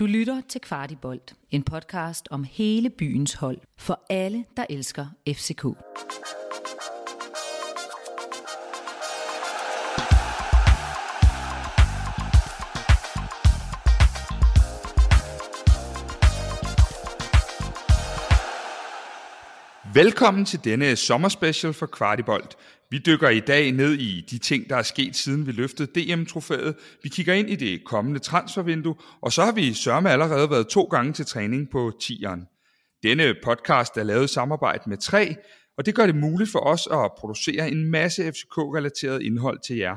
Du lytter til Kvartibolt, en podcast om hele byens hold for alle, der elsker FCK. Velkommen til denne sommerspecial for Kvartibolt. Vi dykker i dag ned i de ting, der er sket siden vi løftede DM-trofæet. Vi kigger ind i det kommende transfervindue, og så har vi sørme allerede været to gange til træning på 10'eren. Denne podcast er lavet i samarbejde med 3, og det gør det muligt for os at producere en masse FCK-relateret indhold til jer.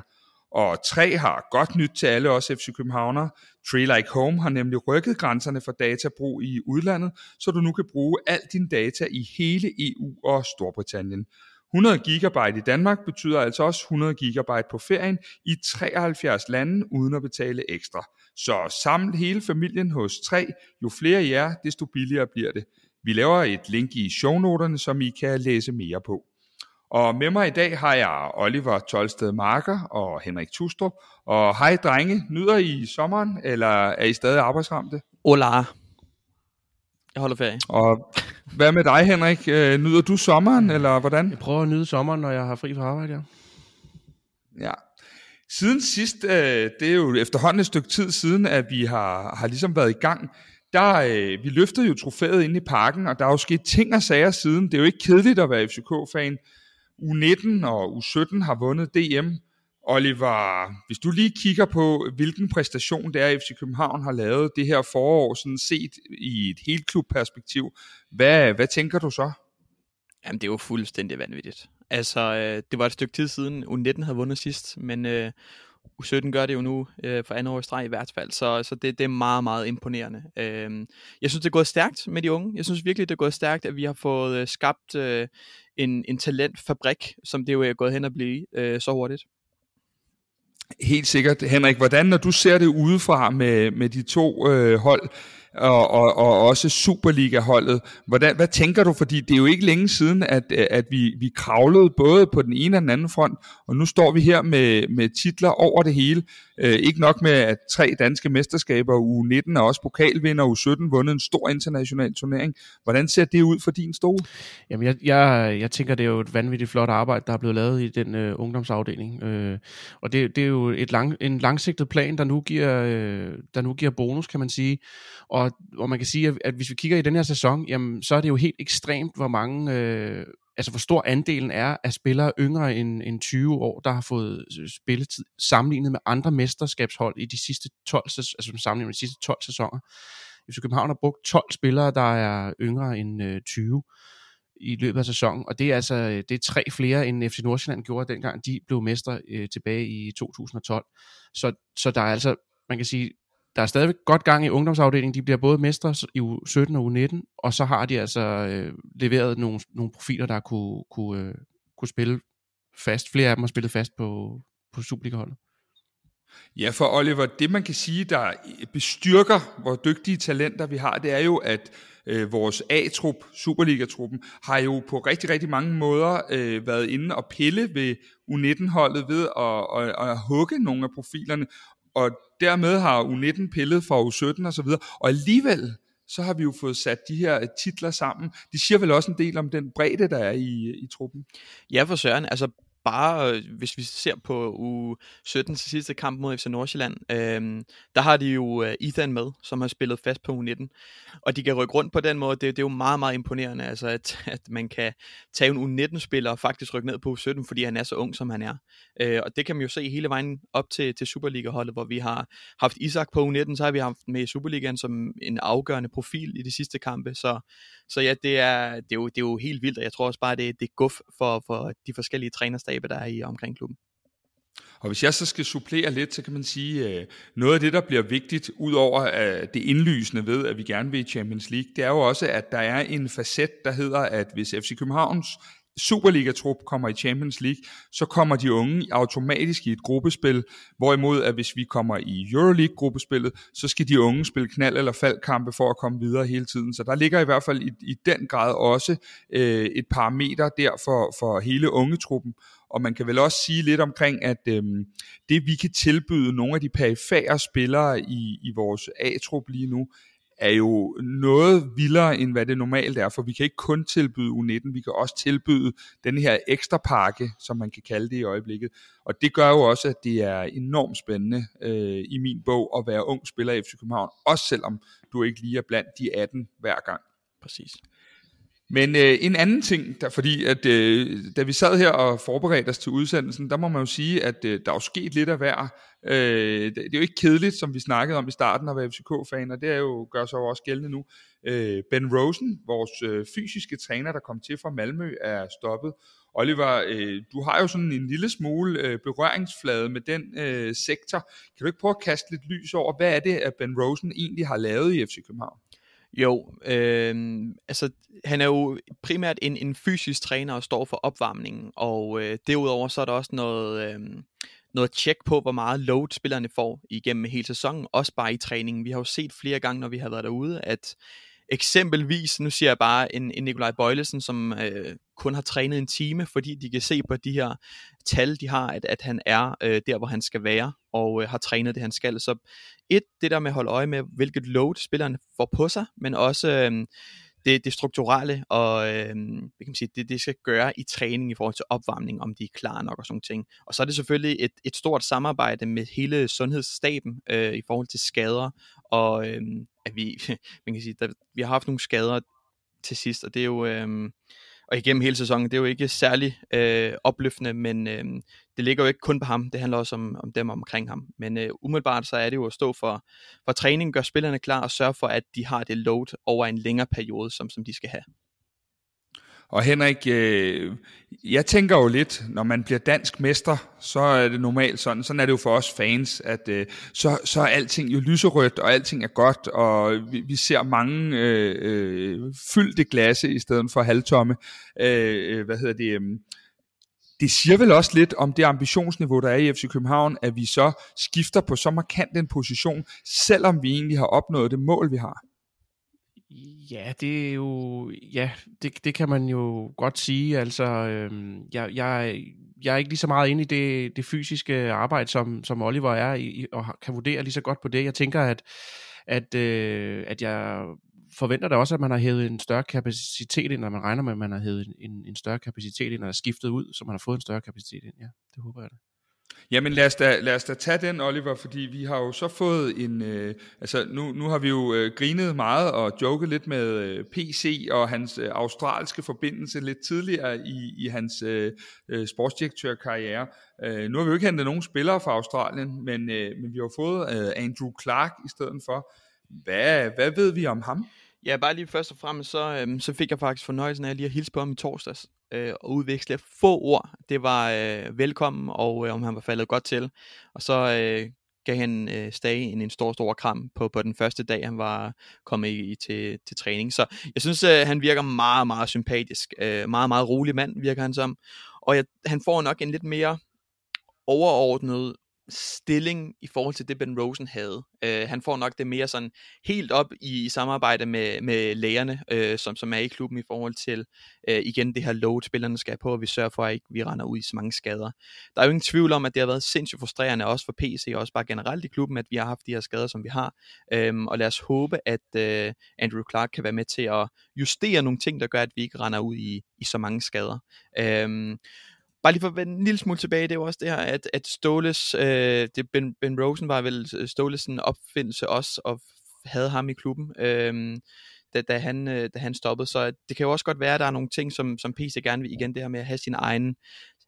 Og 3 har godt nyt til alle os FC Københavner. Tree Like Home har nemlig rykket grænserne for databrug i udlandet, så du nu kan bruge al din data i hele EU og Storbritannien. 100 GB i Danmark betyder altså også 100 GB på ferien i 73 lande uden at betale ekstra. Så samle hele familien hos 3. Jo flere I er, desto billigere bliver det. Vi laver et link i shownoterne, som I kan læse mere på. Og med mig i dag har jeg Oliver Tolsted Marker og Henrik Tustrup. Og hej drenge, nyder I sommeren, eller er I stadig arbejdsramte? Hola. Jeg holder ferie. Og hvad med dig, Henrik? Øh, nyder du sommeren, eller hvordan? Jeg prøver at nyde sommeren, når jeg har fri fra arbejde, ja. Ja. Siden sidst, øh, det er jo efterhånden et stykke tid siden, at vi har, har ligesom været i gang, der, øh, vi løftede jo trofæet ind i parken, og der er jo sket ting og sager siden. Det er jo ikke kedeligt at være FCK-fan. U19 og U17 har vundet DM. Oliver, hvis du lige kigger på, hvilken præstation det er, FC København har lavet det her forår, sådan set i et helt klubperspektiv, hvad, hvad tænker du så? Jamen, det er jo fuldstændig vanvittigt. Altså, øh, det var et stykke tid siden, U19 havde vundet sidst, men øh, U17 gør det jo nu øh, for andet år i streg i hvert fald, så, så det, det er meget, meget imponerende. Øh, jeg synes, det er gået stærkt med de unge. Jeg synes virkelig, det er gået stærkt, at vi har fået øh, skabt øh, en, en talentfabrik, som det jo er gået hen at blive øh, så hurtigt. Helt sikkert. Henrik, hvordan, når du ser det udefra med, med de to øh, hold, og, og, og også Superliga-holdet. Hvordan, hvad tænker du? Fordi det er jo ikke længe siden, at, at vi, vi kravlede både på den ene og den anden front, og nu står vi her med, med titler over det hele. Øh, ikke nok med, at tre danske mesterskaber, U19 og også pokalvinder, U17 vundet en stor international turnering. Hvordan ser det ud for din stol? Jamen, jeg, jeg, jeg tænker, det er jo et vanvittigt flot arbejde, der er blevet lavet i den øh, ungdomsafdeling. Øh, og det, det er jo et lang, en langsigtet plan, der nu, giver, øh, der nu giver bonus, kan man sige. Og, og man kan sige, at, at hvis vi kigger i den her sæson, jamen, så er det jo helt ekstremt, hvor mange... Øh, altså hvor stor andelen er af spillere yngre end, end 20 år, der har fået spilletid sammenlignet med andre mesterskabshold i de sidste 12, altså sammenlignet med de sidste 12 sæsoner. Hvis København har brugt 12 spillere, der er yngre end øh, 20 i løbet af sæsonen, og det er altså øh, det er tre flere end FC Nordsjælland gjorde dengang de blev mester øh, tilbage i 2012. Så, så der er altså, man kan sige, der er stadigvæk godt gang i ungdomsafdelingen. De bliver både mestre i U17 og U19, og så har de altså øh, leveret nogle, nogle profiler, der kunne, kunne, øh, kunne spille fast. Flere af dem har spillet fast på, på Superliga-holdet. Ja, for Oliver, det man kan sige, der bestyrker, hvor dygtige talenter vi har, det er jo, at øh, vores A-trup, Superliga-truppen, har jo på rigtig, rigtig mange måder øh, været inde og pille ved U19-holdet ved at, at, at hugge nogle af profilerne, og dermed har U19 pillet fra U17 og så videre, og alligevel så har vi jo fået sat de her øh, titler sammen. De siger vel også en del om den bredde, der er i, øh, i truppen. Ja, for søren. Altså, bare, øh, hvis vi ser på u 17 til sidste kamp mod FC Nordsjælland, øh, der har de jo øh, Ethan med, som har spillet fast på U19. Og de kan rykke rundt på den måde, det, det er jo meget, meget imponerende, altså at, at man kan tage en U19-spiller og faktisk rykke ned på U17, fordi han er så ung, som han er. Øh, og det kan man jo se hele vejen op til, til Superliga-holdet, hvor vi har haft Isak på U19, så har vi haft med i Superligaen som en afgørende profil i de sidste kampe. Så, så ja, det er, det, er jo, det er jo helt vildt, og jeg tror også bare, det, det er guf for, for de forskellige trænerstaber, der er i omkring klubben. Og hvis jeg så skal supplere lidt, så kan man sige, at øh, noget af det, der bliver vigtigt, ud over øh, det indlysende ved, at vi gerne vil i Champions League, det er jo også, at der er en facet, der hedder, at hvis FC Københavns Superliga-trup kommer i Champions League, så kommer de unge automatisk i et gruppespil, hvorimod at hvis vi kommer i Euroleague-gruppespillet, så skal de unge spille knald- eller faldkampe for at komme videre hele tiden. Så der ligger i hvert fald i, i den grad også øh, et parameter der for, for hele ungetruppen og man kan vel også sige lidt omkring, at øh, det vi kan tilbyde nogle af de perifære spillere i, i vores A-trup lige nu, er jo noget vildere, end hvad det normalt er, for vi kan ikke kun tilbyde U19, vi kan også tilbyde den her ekstra pakke, som man kan kalde det i øjeblikket. Og det gør jo også, at det er enormt spændende øh, i min bog at være ung spiller i FC København, også selvom du ikke lige er blandt de 18 hver gang. Præcis. Men øh, en anden ting, der, fordi at øh, da vi sad her og forberedte os til udsendelsen, der må man jo sige, at øh, der er jo sket lidt af hver. Øh, det, det er jo ikke kedeligt, som vi snakkede om i starten at være FCK-fan, og det er jo, gør sig jo også gældende nu. Øh, ben Rosen, vores øh, fysiske træner, der kom til fra Malmø, er stoppet. Oliver, øh, du har jo sådan en lille smule øh, berøringsflade med den øh, sektor. Kan du ikke prøve at kaste lidt lys over, hvad er det, at Ben Rosen egentlig har lavet i FC København? Jo, øh, altså han er jo primært en, en fysisk træner og står for opvarmningen, og øh, derudover så er der også noget, øh, noget tjek på, hvor meget load spillerne får igennem hele sæsonen, også bare i træningen. Vi har jo set flere gange, når vi har været derude, at Eksempelvis, nu siger jeg bare en, en Nikolaj Bøjlesen, som øh, kun har trænet en time, fordi de kan se på de her tal, de har, at, at han er øh, der, hvor han skal være, og øh, har trænet det, han skal. Så et, det der med at holde øje med, hvilket load spillerne får på sig, men også øh, det, det strukturelle, og øh, kan man sige, det, det skal gøre i træning i forhold til opvarmning, om de er klar nok og sådan ting. Og så er det selvfølgelig et, et stort samarbejde med hele sundhedsstaben øh, i forhold til skader, og øh, at vi, man kan sige, der, vi har haft nogle skader til sidst, og det er jo, øh, og igennem hele sæsonen, det er jo ikke særlig øh, opløftende, men øh, det ligger jo ikke kun på ham, det handler også om, om dem omkring ham. Men øh, umiddelbart så er det jo at stå for, for træning, gøre spillerne klar og sørge for, at de har det load over en længere periode, som, som de skal have. Og Henrik, øh, jeg tænker jo lidt, når man bliver dansk mester, så er det normalt sådan, sådan er det jo for os fans, at øh, så, så er alting jo lyserødt, og alting er godt, og vi, vi ser mange øh, øh, fyldte glasse i stedet for halvtomme. Øh, øh hvad hedder det? Øh, det siger vel også lidt om det ambitionsniveau, der er i FC København, at vi så skifter på så markant en position, selvom vi egentlig har opnået det mål, vi har. Ja, det er jo, ja, det, det kan man jo godt sige. Altså, øhm, jeg, jeg, jeg er ikke lige så meget inde i det, det fysiske arbejde, som, som Oliver er, i, og kan vurdere lige så godt på det. Jeg tænker, at, at, øh, at jeg forventer da også, at man har hævet en større kapacitet ind, når man regner med, at man har hævet en, en større kapacitet ind, og skiftet ud, så man har fået en større kapacitet ind. Ja, det håber jeg da. Jamen lad os, da, lad os da tage den, Oliver, fordi vi har jo så fået en... Øh, altså nu, nu har vi jo øh, grinet meget og joket lidt med øh, PC og hans øh, australske forbindelse lidt tidligere i, i hans øh, øh, sportsdirektørkarriere. Øh, nu har vi jo ikke hentet nogen spillere fra Australien, men, øh, men vi har fået øh, Andrew Clark i stedet for. Hvad, hvad ved vi om ham? Ja, bare lige først og fremmest, så, øhm, så fik jeg faktisk fornøjelsen af lige at hilse på ham i torsdags øh, og udveksle få ord. Det var øh, velkommen, og øh, om han var faldet godt til. Og så øh, gav han øh, Stage en, en stor, stor kram på, på den første dag, han var kommet i, i til, til træning. Så jeg synes, øh, han virker meget, meget sympatisk. Øh, meget, meget rolig mand virker han som. Og jeg, han får nok en lidt mere overordnet stilling i forhold til det, Ben Rosen havde. Øh, han får nok det mere sådan helt op i, i samarbejde med, med lægerne, øh, som, som er i klubben i forhold til øh, igen det her load, spillerne skal på, og vi sørger for, at ikke vi render ud i så mange skader. Der er jo ingen tvivl om, at det har været sindssygt frustrerende, også for PC, og også bare generelt i klubben, at vi har haft de her skader, som vi har. Um, og lad os håbe, at øh, Andrew Clark kan være med til at justere nogle ting, der gør, at vi ikke render ud i, i så mange skader. Um, bare lige for at vende en lille smule tilbage, det er jo også det her, at, at Ståles, øh, det ben, ben Rosen var vel øh, Ståles opfindelse også, og havde ham i klubben, øh, da, da, han, øh, da han stoppede. Så det kan jo også godt være, at der er nogle ting, som, som PC gerne vil, igen det her med at have sin egen,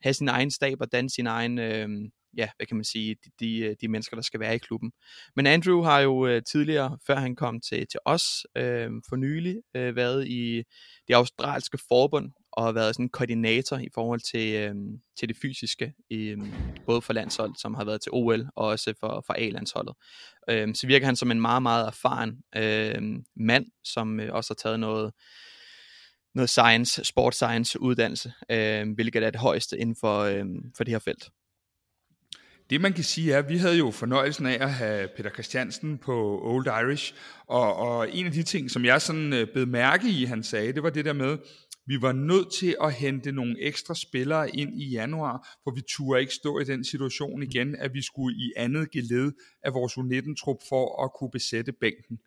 have sin egen stab og danne sin egen, øh, ja, hvad kan man sige, de, de, øh, de mennesker, der skal være i klubben. Men Andrew har jo øh, tidligere, før han kom til, til os, øh, for nylig øh, været i det australske forbund, og har været sådan en koordinator i forhold til, øh, til det fysiske, øh, både for landsholdet, som har været til OL, og også for, for A-landsholdet. Øh, så virker han som en meget, meget erfaren øh, mand, som øh, også har taget noget, noget science, sport science uddannelse, øh, hvilket er det højeste inden for, øh, for det her felt. Det man kan sige er, at vi havde jo fornøjelsen af at have Peter Christiansen på Old Irish, og, og en af de ting, som jeg sådan øh, bed mærke i, han sagde, det var det der med, vi var nødt til at hente nogle ekstra spillere ind i januar, for vi turde ikke stå i den situation igen, at vi skulle i andet geled af vores U19-trup for at kunne besætte bænken.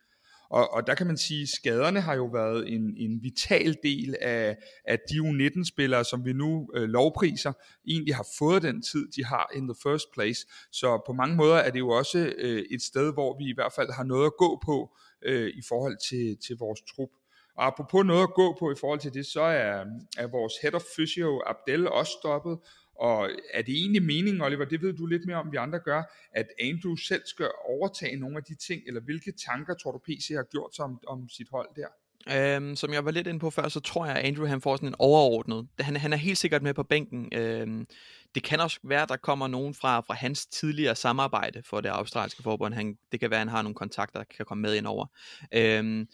Og, og der kan man sige, at skaderne har jo været en, en vital del af, af de U19-spillere, som vi nu øh, lovpriser, egentlig har fået den tid, de har in the first place. Så på mange måder er det jo også øh, et sted, hvor vi i hvert fald har noget at gå på øh, i forhold til, til vores trup. Og apropos noget at gå på i forhold til det, så er, er vores head of physio Abdel også stoppet, og er det egentlig meningen, Oliver, det ved du lidt mere om, vi andre gør, at Andrew selv skal overtage nogle af de ting, eller hvilke tanker tror du PC har gjort sig om, om sit hold der? Øhm, som jeg var lidt inde på før, så tror jeg, at Andrew han får sådan en overordnet. Han, han er helt sikkert med på bænken. Øhm, det kan også være, at der kommer nogen fra, fra hans tidligere samarbejde for det australske forbund. Han, det kan være, at han har nogle kontakter, der kan komme med ind over. Øhm,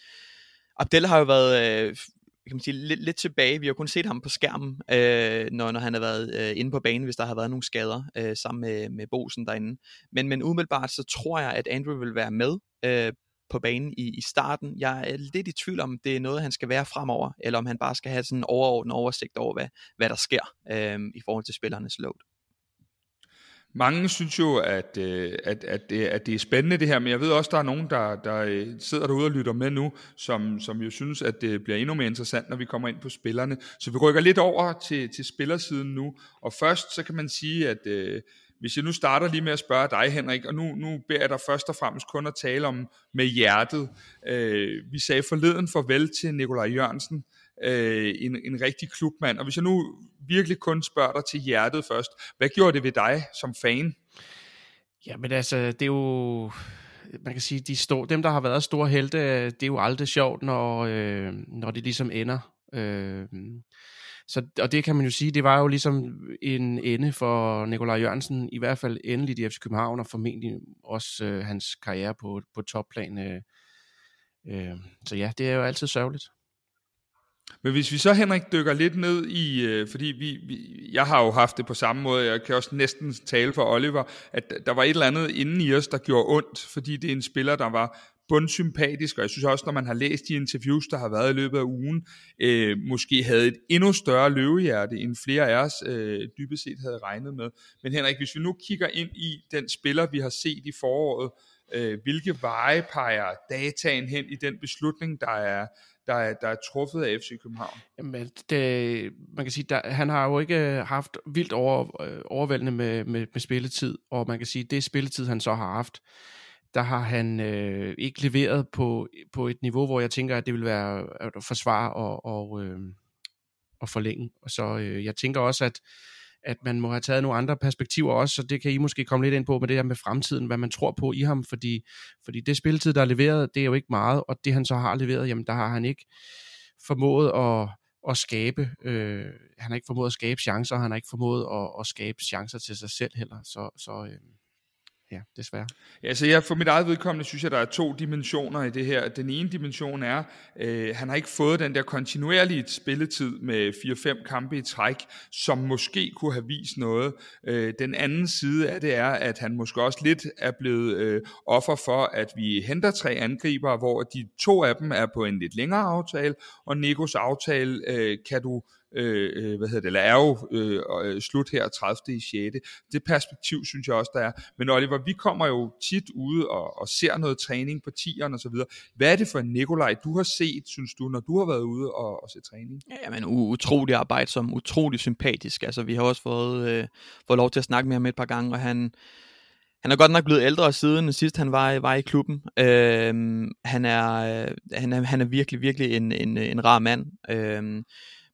Abdel har jo været øh, kan man sige, lidt, lidt tilbage. Vi har kun set ham på skærmen, øh, når, når han har været øh, inde på banen, hvis der har været nogle skader øh, sammen med, med Bosen derinde. Men, men umiddelbart så tror jeg, at Andrew vil være med øh, på banen i, i starten. Jeg er lidt i tvivl om, det er noget, han skal være fremover, eller om han bare skal have sådan en overordnet oversigt over, hvad, hvad der sker øh, i forhold til spillernes load. Mange synes jo, at, øh, at, at, det, at det er spændende det her, men jeg ved også, at der er nogen, der, der øh, sidder derude og lytter med nu, som, som jo synes, at det bliver endnu mere interessant, når vi kommer ind på spillerne. Så vi rykker lidt over til, til spillersiden nu, og først så kan man sige, at øh, hvis jeg nu starter lige med at spørge dig, Henrik, og nu, nu beder jeg dig først og fremmest kun at tale om med hjertet. Øh, vi sagde forleden farvel til Nikolaj Jørgensen, øh, en, en rigtig klubmand. Og hvis jeg nu virkelig kun spørger dig til hjertet først, hvad gjorde det ved dig som fan? Ja, men altså, det er jo man kan sige, de store, dem, der har været store helte, det er jo aldrig sjovt, når, øh, når det ligesom ender. Øh, så, og det kan man jo sige, det var jo ligesom en ende for Nikolaj Jørgensen, i hvert fald endelig i FC København, og formentlig også øh, hans karriere på, på topplan. Øh, øh, så ja, det er jo altid sørgeligt. Men hvis vi så, Henrik, dykker lidt ned i, øh, fordi vi, vi, jeg har jo haft det på samme måde, jeg kan også næsten tale for Oliver, at der var et eller andet inden i os, der gjorde ondt, fordi det er en spiller, der var bundsympatisk, og jeg synes også, når man har læst de interviews, der har været i løbet af ugen, øh, måske havde et endnu større løvehjerte, end flere af os øh, dybest set havde regnet med. Men Henrik, hvis vi nu kigger ind i den spiller, vi har set i foråret, øh, hvilke veje peger dataen hen i den beslutning, der er, der er, der er truffet af FC København? Jamen, altså, det, man kan sige, der, han har jo ikke øh, haft vildt over, øh, overvældende med, med, med spilletid, og man kan sige, det spilletid, han så har haft, der har han øh, ikke leveret på, på et niveau, hvor jeg tænker, at det vil være at forsvare og, og, øh, og forlænge. Og så øh, jeg tænker også, at at man må have taget nogle andre perspektiver også, så det kan I måske komme lidt ind på med det her med fremtiden, hvad man tror på i ham, fordi, fordi det spilletid, der er leveret, det er jo ikke meget, og det han så har leveret, jamen der har han ikke formået at, at skabe, øh, han har ikke formået at skabe chancer, han har ikke formået at, at skabe chancer til sig selv heller, så, så øh, ja, desværre. Ja, så jeg, for mit eget vedkommende synes jeg, der er to dimensioner i det her. Den ene dimension er, øh, han har ikke fået den der kontinuerlige spilletid med 4-5 kampe i træk, som måske kunne have vist noget. Øh, den anden side af det er, at han måske også lidt er blevet øh, offer for, at vi henter tre angriber, hvor de to af dem er på en lidt længere aftale, og Nikos aftale øh, kan du Øh, øh, hvad hedder det, eller er jo øh, øh slut her 30. i 6. Det perspektiv synes jeg også, der er. Men Oliver, vi kommer jo tit ude og, og ser noget træning på tieren og så videre. Hvad er det for en Nikolaj, du har set, synes du, når du har været ude og, og se træning? Ja, men utrolig arbejdsom, utrolig sympatisk. Altså, vi har også fået, øh, fået lov til at snakke med ham et par gange, og han, han er godt nok blevet ældre siden sidst han var, var i klubben. Øh, han, er, øh, han, er, han er virkelig, virkelig en, en, en rar mand. Øh,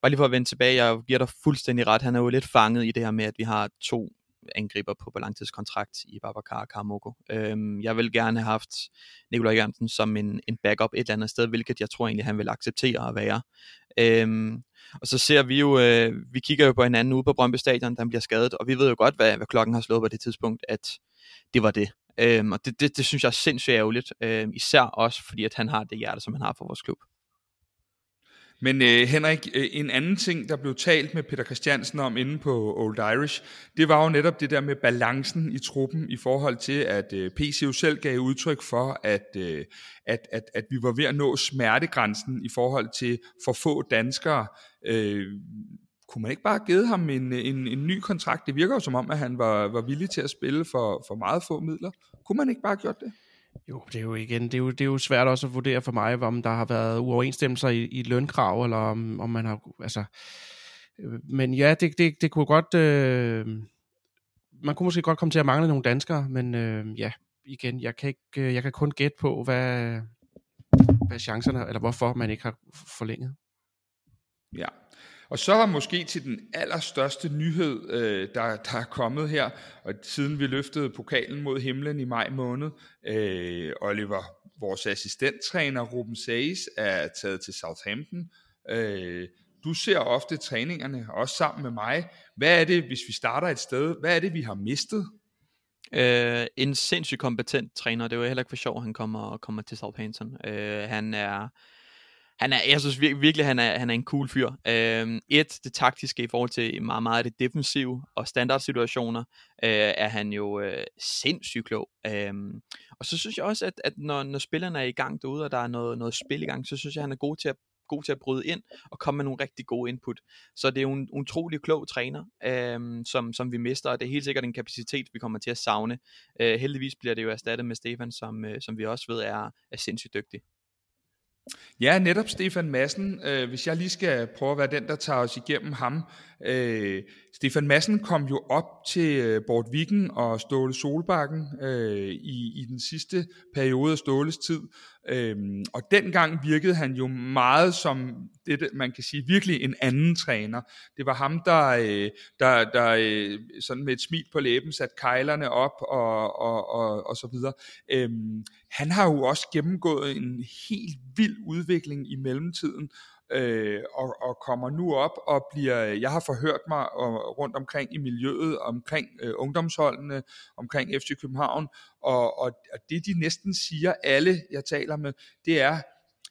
bare lige for at vende tilbage, jeg giver dig fuldstændig ret, han er jo lidt fanget i det her med, at vi har to angriber på, på langtidskontrakt i Babacar og Karamoko. Øhm, jeg vil gerne have haft Nikolaj Jørgensen som en, en backup et eller andet sted, hvilket jeg tror egentlig, han vil acceptere at være. Øhm, og så ser vi jo, øh, vi kigger jo på hinanden ude på Brøndby Stadion, der bliver skadet, og vi ved jo godt, hvad, hvad klokken har slået på det tidspunkt, at det var det. Øhm, og det, det, det synes jeg er sindssygt ærgerligt, øhm, især også fordi, at han har det hjerte, som han har for vores klub. Men øh, Henrik, øh, en anden ting, der blev talt med Peter Christiansen om inde på Old Irish, det var jo netop det der med balancen i truppen i forhold til, at øh, PC jo selv gav udtryk for, at, øh, at, at, at vi var ved at nå smertegrænsen i forhold til for få danskere. Øh, kunne man ikke bare have givet ham en, en, en ny kontrakt? Det virker jo som om, at han var, var villig til at spille for, for meget få midler. Kunne man ikke bare have gjort det? Jo, det er jo igen, det er jo, det er jo svært også at vurdere for mig, om der har været uoverensstemmelser i, i lønkrav, eller om, om man har, altså, øh, men ja, det, det, det kunne godt, øh, man kunne måske godt komme til at mangle nogle danskere, men øh, ja, igen, jeg kan, ikke, øh, jeg kan kun gætte på, hvad, hvad chancerne, eller hvorfor man ikke har forlænget. Ja, og så var måske til den allerstørste nyhed, øh, der, der er kommet her, og siden vi løftede pokalen mod himlen i maj måned, øh, Oliver, vores assistenttræner Ruben Sayes, er taget til Southampton. Øh, du ser ofte træningerne, også sammen med mig. Hvad er det, hvis vi starter et sted, hvad er det, vi har mistet? Øh, en sindssygt kompetent træner. Det var heller ikke for sjov, han kommer, kommer til Southampton. Øh, han er han er, jeg synes virkelig, han er, han er en cool fyr. Øhm, et, det taktiske i forhold til meget, meget det defensive og standardsituationer, øh, er han jo øh, sindssygt klog. Øhm, og så synes jeg også, at, at når, når spillerne er i gang derude, og der er noget, noget spil i gang, så synes jeg, at han er god til at god til at bryde ind og komme med nogle rigtig gode input. Så det er jo en utrolig klog træner, øhm, som, som vi mister, og det er helt sikkert en kapacitet, vi kommer til at savne. Øh, heldigvis bliver det jo erstattet med Stefan, som, øh, som vi også ved er, er sindssygt dygtig. Ja, netop Stefan Madsen. Øh, hvis jeg lige skal prøve at være den, der tager os igennem ham. Øh, Stefan Madsen kom jo op til øh, Bort Viken og Ståle Solbakken øh, i, i den sidste periode af Ståles tid. Øhm, og dengang virkede han jo meget som det, man kan sige, virkelig en anden træner. Det var ham, der, øh, der, der øh, sådan med et smil på læben satte kejlerne op og, og, og, og så videre. Øhm, han har jo også gennemgået en helt vild udvikling i mellemtiden, øh, og, og kommer nu op og bliver, jeg har forhørt mig og, rundt omkring i miljøet, omkring øh, ungdomsholdene, omkring FC København, og, og, og det de næsten siger, alle jeg taler med, det er,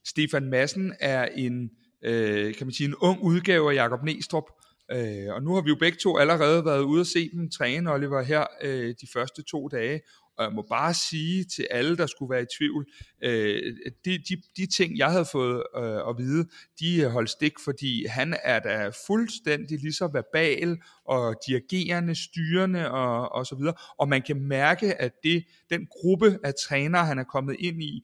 Stefan Madsen er en, øh, kan man sige, en ung udgave af Jakob Næstrup, Øh, og nu har vi jo begge to allerede været ude at se dem træne, Oliver, her øh, de første to dage, og jeg må bare sige til alle, der skulle være i tvivl, øh, de, de, de ting, jeg havde fået øh, at vide, de holdt stik, fordi han er da fuldstændig lige så verbal og dirigerende, styrende og, og så videre. Og man kan mærke, at det, den gruppe af trænere, han er kommet ind i,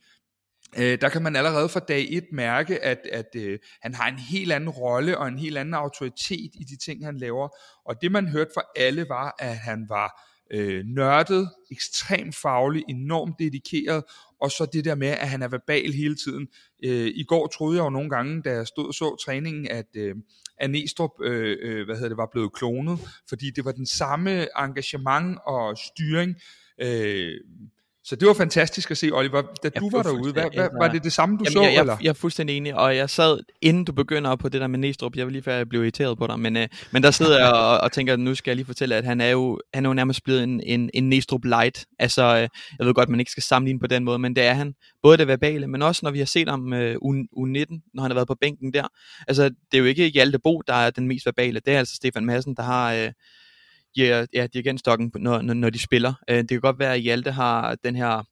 Øh, der kan man allerede fra dag et mærke, at, at øh, han har en helt anden rolle og en helt anden autoritet i de ting, han laver. Og det man hørte fra alle var, at han var øh, nørdet, ekstremt faglig, enormt dedikeret, og så det der med, at han er verbal hele tiden. Øh, I går troede jeg jo nogle gange, da jeg stod og så træningen, at, øh, at Næstrup øh, øh hvad hedder det, var blevet klonet, fordi det var den samme engagement og styring, øh, så det var fantastisk at se, Oliver, da jeg du var derude. Hvad, hvad, var det det samme, du jamen, så? Jeg, jeg, eller? jeg er fuldstændig enig, og jeg sad, inden du begynder på det der med Næstrup, jeg vil lige før jeg blev irriteret på dig, men, øh, men der sidder jeg og, og tænker, nu skal jeg lige fortælle, at han er jo, han er jo nærmest blevet en, en, en Næstrup light. Altså, øh, jeg ved godt, man ikke skal sammenligne på den måde, men det er han. Både det verbale, men også når vi har set ham øh, U19, når han har været på bænken der. Altså, det er jo ikke Hjalte Bo, der er den mest verbale, det er altså Stefan Madsen, der har... Øh, ja, ja, dirigentstokken, når, når, når de spiller. Øh, det kan godt være, at Hjalte har den her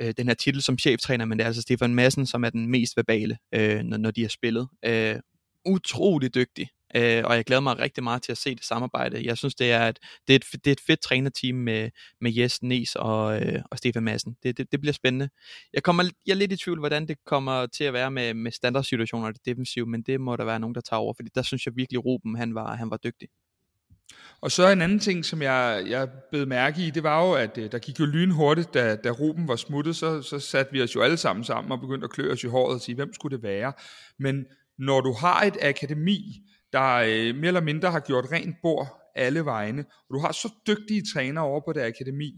øh, den her titel som cheftræner, men det er altså Stefan Madsen, som er den mest verbale, øh, når, når de har spillet. Øh, utrolig dygtig, øh, og jeg glæder mig rigtig meget til at se det samarbejde. Jeg synes, det er et, det er et, det er et fedt trænerteam med, med Jes Nes og, øh, og Stefan Madsen. Det, det, det bliver spændende. Jeg, kommer, jeg er lidt i tvivl, hvordan det kommer til at være med, med standardsituationer og det defensive, men det må der være nogen, der tager over, fordi der synes jeg virkelig, Ruben han var, han var dygtig. Og så en anden ting, som jeg, jeg blev mærke i, det var jo, at øh, der gik jo lynhurtigt, da, da Ruben var smuttet, så, så satte vi os jo alle sammen sammen og begyndte at klø os i håret og sige, hvem skulle det være? Men når du har et akademi, der øh, mere eller mindre har gjort rent bord alle vegne, og du har så dygtige trænere over på det akademi,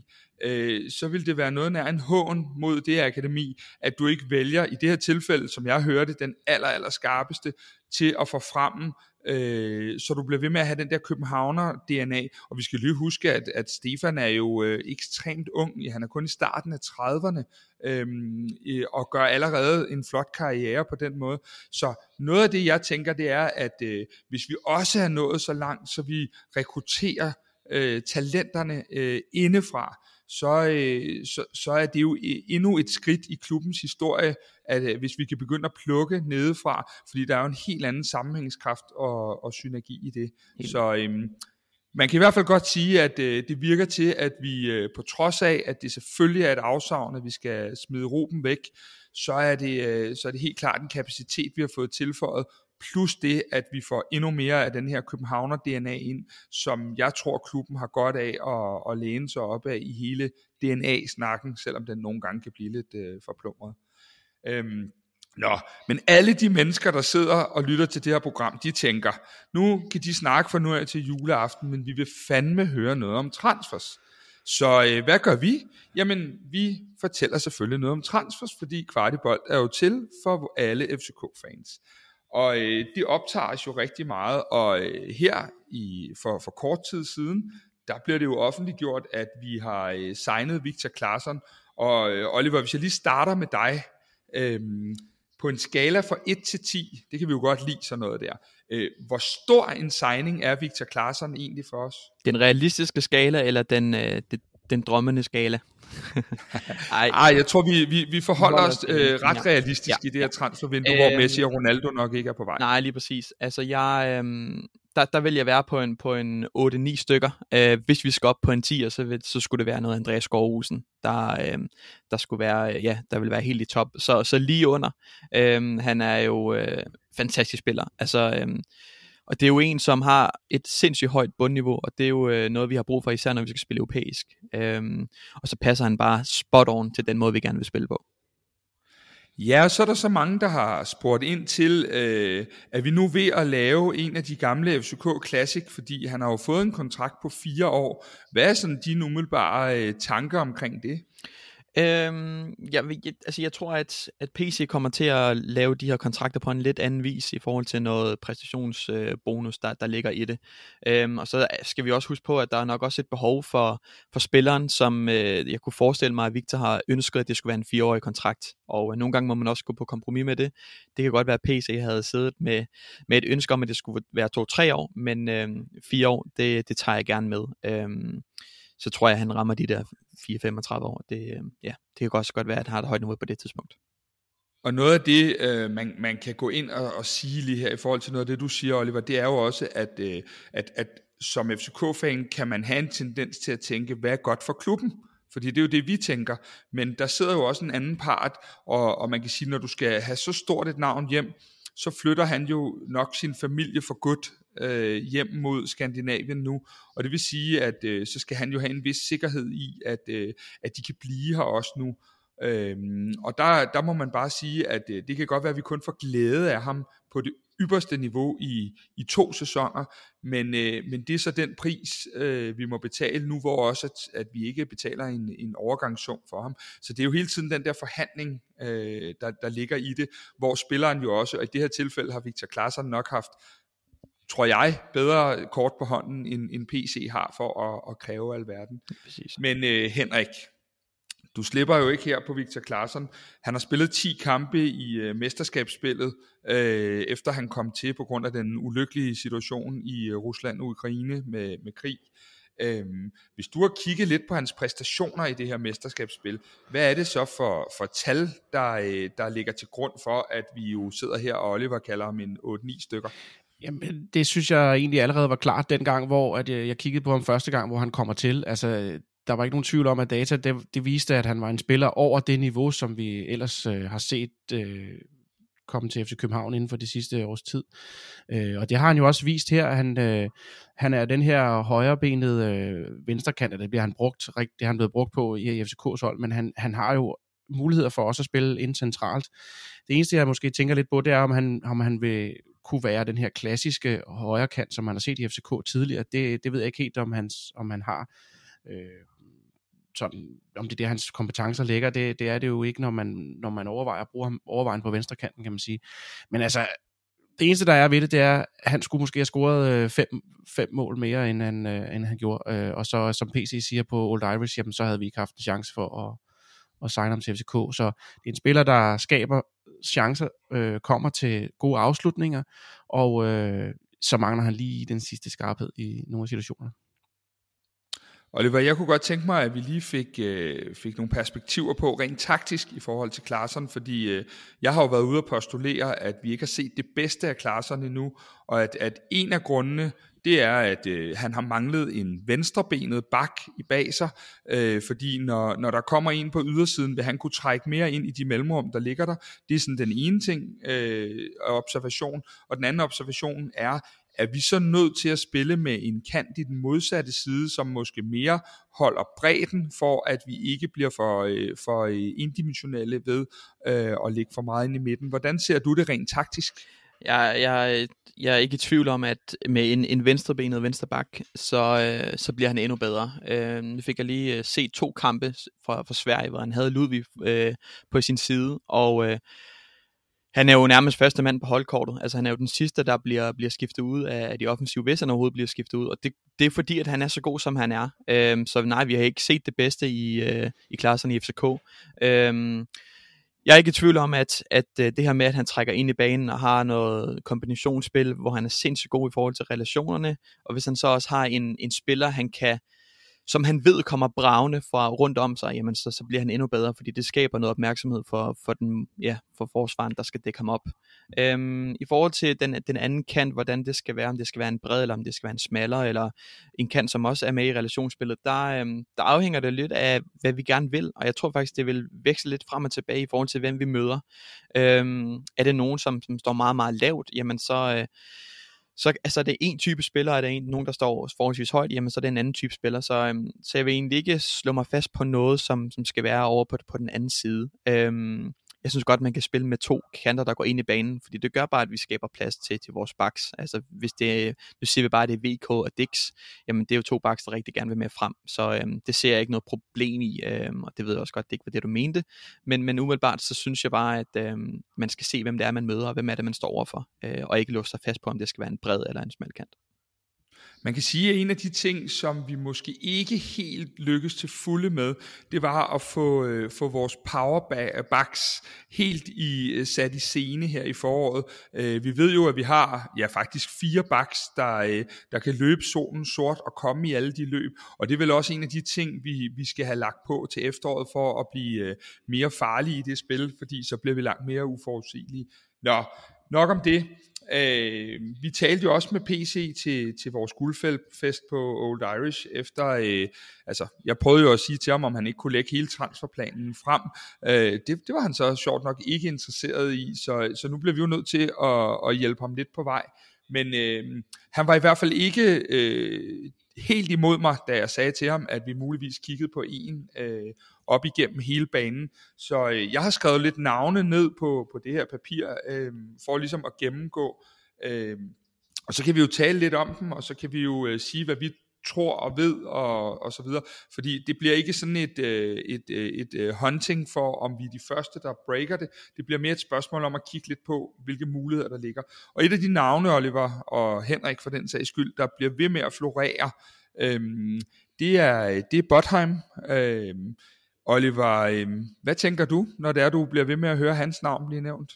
øh, så vil det være noget nær en hån mod det akademi, at du ikke vælger, i det her tilfælde, som jeg hørte, den aller, aller skarpeste til at få frem øh, så du bliver ved med at have den der Københavner-DNA, og vi skal lige huske, at, at Stefan er jo øh, ekstremt ung, han er kun i starten af 30'erne, øh, og gør allerede en flot karriere på den måde. Så noget af det, jeg tænker, det er, at øh, hvis vi også er nået så langt, så vi rekrutterer øh, talenterne øh, indefra, så, øh, så, så er det jo øh, endnu et skridt i klubbens historie, at øh, hvis vi kan begynde at plukke nedefra, fordi der er jo en helt anden sammenhængskraft og, og synergi i det. Helt. Så øh, man kan i hvert fald godt sige, at øh, det virker til, at vi øh, på trods af, at det selvfølgelig er et afsavn, at vi skal smide Ruben væk, så er det, øh, så er det helt klart en kapacitet, vi har fået tilføjet, plus det, at vi får endnu mere af den her Københavner-DNA ind, som jeg tror, klubben har godt af at, at læne sig op af i hele DNA-snakken, selvom den nogle gange kan blive lidt øh, forplumret. Øhm, Nå, men alle de mennesker, der sidder og lytter til det her program, de tænker, nu kan de snakke for nu af til juleaften, men vi vil fandme høre noget om transfers. Så øh, hvad gør vi? Jamen, vi fortæller selvfølgelig noget om transfers, fordi Kvartibold er jo til for alle FCK-fans. Og øh, det optager os jo rigtig meget, og øh, her i, for, for kort tid siden, der bliver det jo offentliggjort, at vi har øh, signet Victor Claesson. Og øh, Oliver, hvis jeg lige starter med dig, øhm, på en skala fra 1 til 10, det kan vi jo godt lide sådan noget der. Øh, hvor stor en signing er Victor Claesson egentlig for os? Den realistiske skala, eller den, øh, det, den drømmende skala? Ej. Ej, jeg tror, vi, vi, vi forholder os øh, ret realistisk ja. i det her transfervindue, øhm, hvor Messi og Ronaldo nok ikke er på vej. Nej, lige præcis. Altså, jeg, øhm, der, der vil jeg være på en, på en 8-9 stykker. Øh, hvis vi skal op på en 10, så, vil, så skulle det være noget Andreas Skovhusen, der, øh, der skulle være, ja, der vil være helt i top. Så, så lige under. Øh, han er jo øh, fantastisk spiller. Altså, øh, og det er jo en, som har et sindssygt højt bundniveau, og det er jo øh, noget, vi har brug for, især når vi skal spille europæisk. Øhm, og så passer han bare spot on til den måde, vi gerne vil spille på. Ja, og så er der så mange, der har spurgt ind til, øh, at vi nu ved at lave en af de gamle FCK Classic, fordi han har jo fået en kontrakt på fire år. Hvad er sådan dine umiddelbare øh, tanker omkring det? Øhm, jeg, jeg, altså jeg tror, at, at PC kommer til at lave de her kontrakter på en lidt anden vis i forhold til noget præstationsbonus, øh, der, der ligger i det. Øhm, og så skal vi også huske på, at der er nok også et behov for, for spilleren, som øh, jeg kunne forestille mig, at Victor har ønsket, at det skulle være en fireårig kontrakt. Og øh, nogle gange må man også gå på kompromis med det. Det kan godt være, at PC havde siddet med, med et ønske om, at det skulle være to-tre år, men øh, fire år, det, det tager jeg gerne med. Øhm, så tror jeg, at han rammer de der 4-35 år. Det, øh, ja, det kan også godt være, at han har et højt niveau på det tidspunkt. Og noget af det, øh, man, man kan gå ind og, og sige lige her i forhold til noget af det, du siger, Oliver, det er jo også, at, øh, at, at som FCK-fan kan man have en tendens til at tænke, hvad er godt for klubben? Fordi det er jo det, vi tænker. Men der sidder jo også en anden part, og, og man kan sige, når du skal have så stort et navn hjem, så flytter han jo nok sin familie for godt øh, hjem mod Skandinavien nu, og det vil sige, at øh, så skal han jo have en vis sikkerhed i, at, øh, at de kan blive her også nu. Øhm, og der, der må man bare sige, at øh, det kan godt være, at vi kun får glæde af ham på det ypperste niveau i, i to sæsoner, men, øh, men det er så den pris, øh, vi må betale nu, hvor også, at, at vi ikke betaler en, en overgangssum for ham. Så det er jo hele tiden den der forhandling, øh, der, der ligger i det, hvor spilleren jo også, og i det her tilfælde har Victor Klaassen nok haft tror jeg, bedre kort på hånden, end, end PC har for at, at kræve alverden. Præcis. Men øh, Henrik, du slipper jo ikke her på Victor Claesson. Han har spillet 10 kampe i øh, mesterskabsspillet, øh, efter han kom til på grund af den ulykkelige situation i øh, Rusland og Ukraine med, med krig. Øhm, hvis du har kigget lidt på hans præstationer i det her mesterskabsspil, hvad er det så for, for tal, der, øh, der ligger til grund for, at vi jo sidder her, og Oliver kalder ham en 8-9 stykker? Jamen, det synes jeg egentlig allerede var klart dengang, hvor at jeg, jeg kiggede på ham første gang, hvor han kommer til. Altså, der var ikke nogen tvivl om, at data det, det viste, at han var en spiller over det niveau, som vi ellers øh, har set øh, komme til FC København inden for de sidste års tid. Øh, og det har han jo også vist her. Han, øh, han er den her højrebenede øh, venstrekant, og det bliver han brugt, det har han blevet brugt på i FCK's hold, men han, han har jo muligheder for også at spille ind centralt. Det eneste, jeg måske tænker lidt på, det er, om han, om han vil kunne være den her klassiske højrekant, som man har set i FCK tidligere. Det, det ved jeg ikke helt, om, hans, om han har. Øh, sådan, om det er der, hans kompetencer ligger, det, det er det jo ikke, når man, når man overvejer at bruge ham overvejen på venstre kanten, kan man sige. Men altså, det eneste, der er ved det, det er, at han skulle måske have scoret øh, fem, fem mål mere, end han, øh, end han gjorde. Øh, og så, som PC siger på Old Irish, jamen, så havde vi ikke haft en chance for at, at signe ham til FCK. Så det er en spiller, der skaber chancer, øh, kommer til gode afslutninger, og øh, så mangler han lige den sidste skarphed i nogle af situationerne. Oliver, jeg kunne godt tænke mig, at vi lige fik, øh, fik nogle perspektiver på, rent taktisk i forhold til klasserne, fordi øh, jeg har jo været ude og postulere, at vi ikke har set det bedste af klasserne endnu, og at, at en af grundene, det er, at øh, han har manglet en venstrebenet bak i bag sig, øh, fordi når, når der kommer en på ydersiden, vil han kunne trække mere ind i de mellemrum, der ligger der. Det er sådan den ene ting, øh, observation, og den anden observation er, er vi så nødt til at spille med en kant i den modsatte side, som måske mere holder bredden, for at vi ikke bliver for, øh, for øh, indimensionelle ved øh, at ligge for meget ind i midten. Hvordan ser du det rent taktisk? Jeg, jeg, jeg er ikke i tvivl om, at med en, en venstrebenet vensterbak, så, øh, så bliver han endnu bedre. Øh, nu fik jeg lige øh, set to kampe fra, fra Sverige, hvor han havde Ludvig øh, på sin side, og øh, han er jo nærmest første mand på holdkortet. Altså han er jo den sidste, der bliver, bliver skiftet ud af, de offensive, hvis han overhovedet bliver skiftet ud. Og det, det er fordi, at han er så god, som han er. Øhm, så nej, vi har ikke set det bedste i, øh, i klasserne i FCK. Øhm, jeg er ikke i tvivl om, at, at øh, det her med, at han trækker ind i banen og har noget kombinationsspil, hvor han er sindssygt god i forhold til relationerne, og hvis han så også har en, en spiller, han kan som han ved kommer bravende fra rundt om sig, jamen så, så bliver han endnu bedre, fordi det skaber noget opmærksomhed for, for, den, ja, for forsvaren, der skal dække ham op. Øhm, I forhold til den, den anden kant, hvordan det skal være, om det skal være en bred, eller om det skal være en smallere, eller en kant, som også er med i relationsspillet, der, øhm, der afhænger det lidt af, hvad vi gerne vil, og jeg tror faktisk, det vil veksle lidt frem og tilbage i forhold til, hvem vi møder. Øhm, er det nogen, som, som står meget, meget lavt, jamen så... Øh, så altså, er det en type spiller, er det en, nogen, der står forholdsvis højt, jamen så er det en anden type spiller. Så, øhm, så jeg vil egentlig ikke slå mig fast på noget, som, som skal være over på, på den anden side. Øhm, jeg synes godt, man kan spille med to kanter, der går ind i banen, fordi det gør bare, at vi skaber plads til, til vores backs. Altså, hvis det, nu siger vi bare, at det er VK og Dix, jamen det er jo to backs, der rigtig gerne vil med frem, så øhm, det ser jeg ikke noget problem i, øhm, og det ved jeg også godt, det ikke var det, du mente, men, men umiddelbart, så synes jeg bare, at øhm, man skal se, hvem det er, man møder, og hvem er det, man står overfor, øh, og ikke låse sig fast på, om det skal være en bred eller en smal kant. Man kan sige, at en af de ting, som vi måske ikke helt lykkes til fulde med, det var at få, øh, få vores powerbacks helt i, øh, sat i scene her i foråret. Øh, vi ved jo, at vi har ja, faktisk fire backs, der, øh, der kan løbe solen sort og komme i alle de løb. Og det er vel også en af de ting, vi, vi skal have lagt på til efteråret for at blive øh, mere farlige i det spil, fordi så bliver vi langt mere uforudsigelige. Nå, nok om det. Øh, vi talte jo også med PC til, til vores guldfest på Old Irish efter, øh, altså jeg prøvede jo at sige til ham, om han ikke kunne lægge hele transferplanen frem. Øh, det, det var han så sjovt nok ikke interesseret i, så, så nu bliver vi jo nødt til at, at hjælpe ham lidt på vej. Men øh, han var i hvert fald ikke øh, helt imod mig, da jeg sagde til ham, at vi muligvis kiggede på en øh, op igennem hele banen. Så øh, jeg har skrevet lidt navne ned på, på det her papir, øh, for ligesom at gennemgå. Øh, og så kan vi jo tale lidt om dem, og så kan vi jo øh, sige, hvad vi tror og ved og, og så videre. Fordi det bliver ikke sådan et, øh, et, øh, et, et hunting for, om vi er de første, der breaker det. Det bliver mere et spørgsmål om at kigge lidt på, hvilke muligheder der ligger. Og et af de navne, Oliver og Henrik for den sags skyld, der bliver ved med at florere, øhm, det er, det er Botheim. Øhm, Oliver, øhm, hvad tænker du, når det er, du bliver ved med at høre hans navn blive nævnt?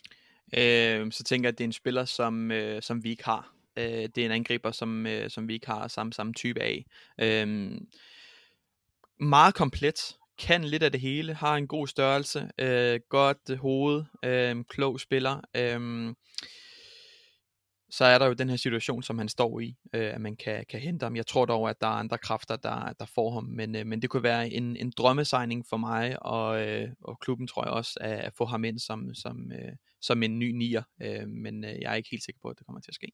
Øh, så tænker jeg, at det er en spiller, som, øh, som vi ikke har. Øh, det er en angriber, som, øh, som vi ikke har samme, samme type af. Øh, meget komplet, kan lidt af det hele, har en god størrelse, øh, godt hoved, øh, klog spiller. Øh, så er der jo den her situation, som han står i, øh, at man kan, kan hente ham. Jeg tror dog, at der er andre kræfter, der, der får ham, men, øh, men det kunne være en, en drømmesigning for mig, og, øh, og klubben tror jeg også, at, at få ham ind som, som, øh, som en ny nier, øh, men øh, jeg er ikke helt sikker på, at det kommer til at ske.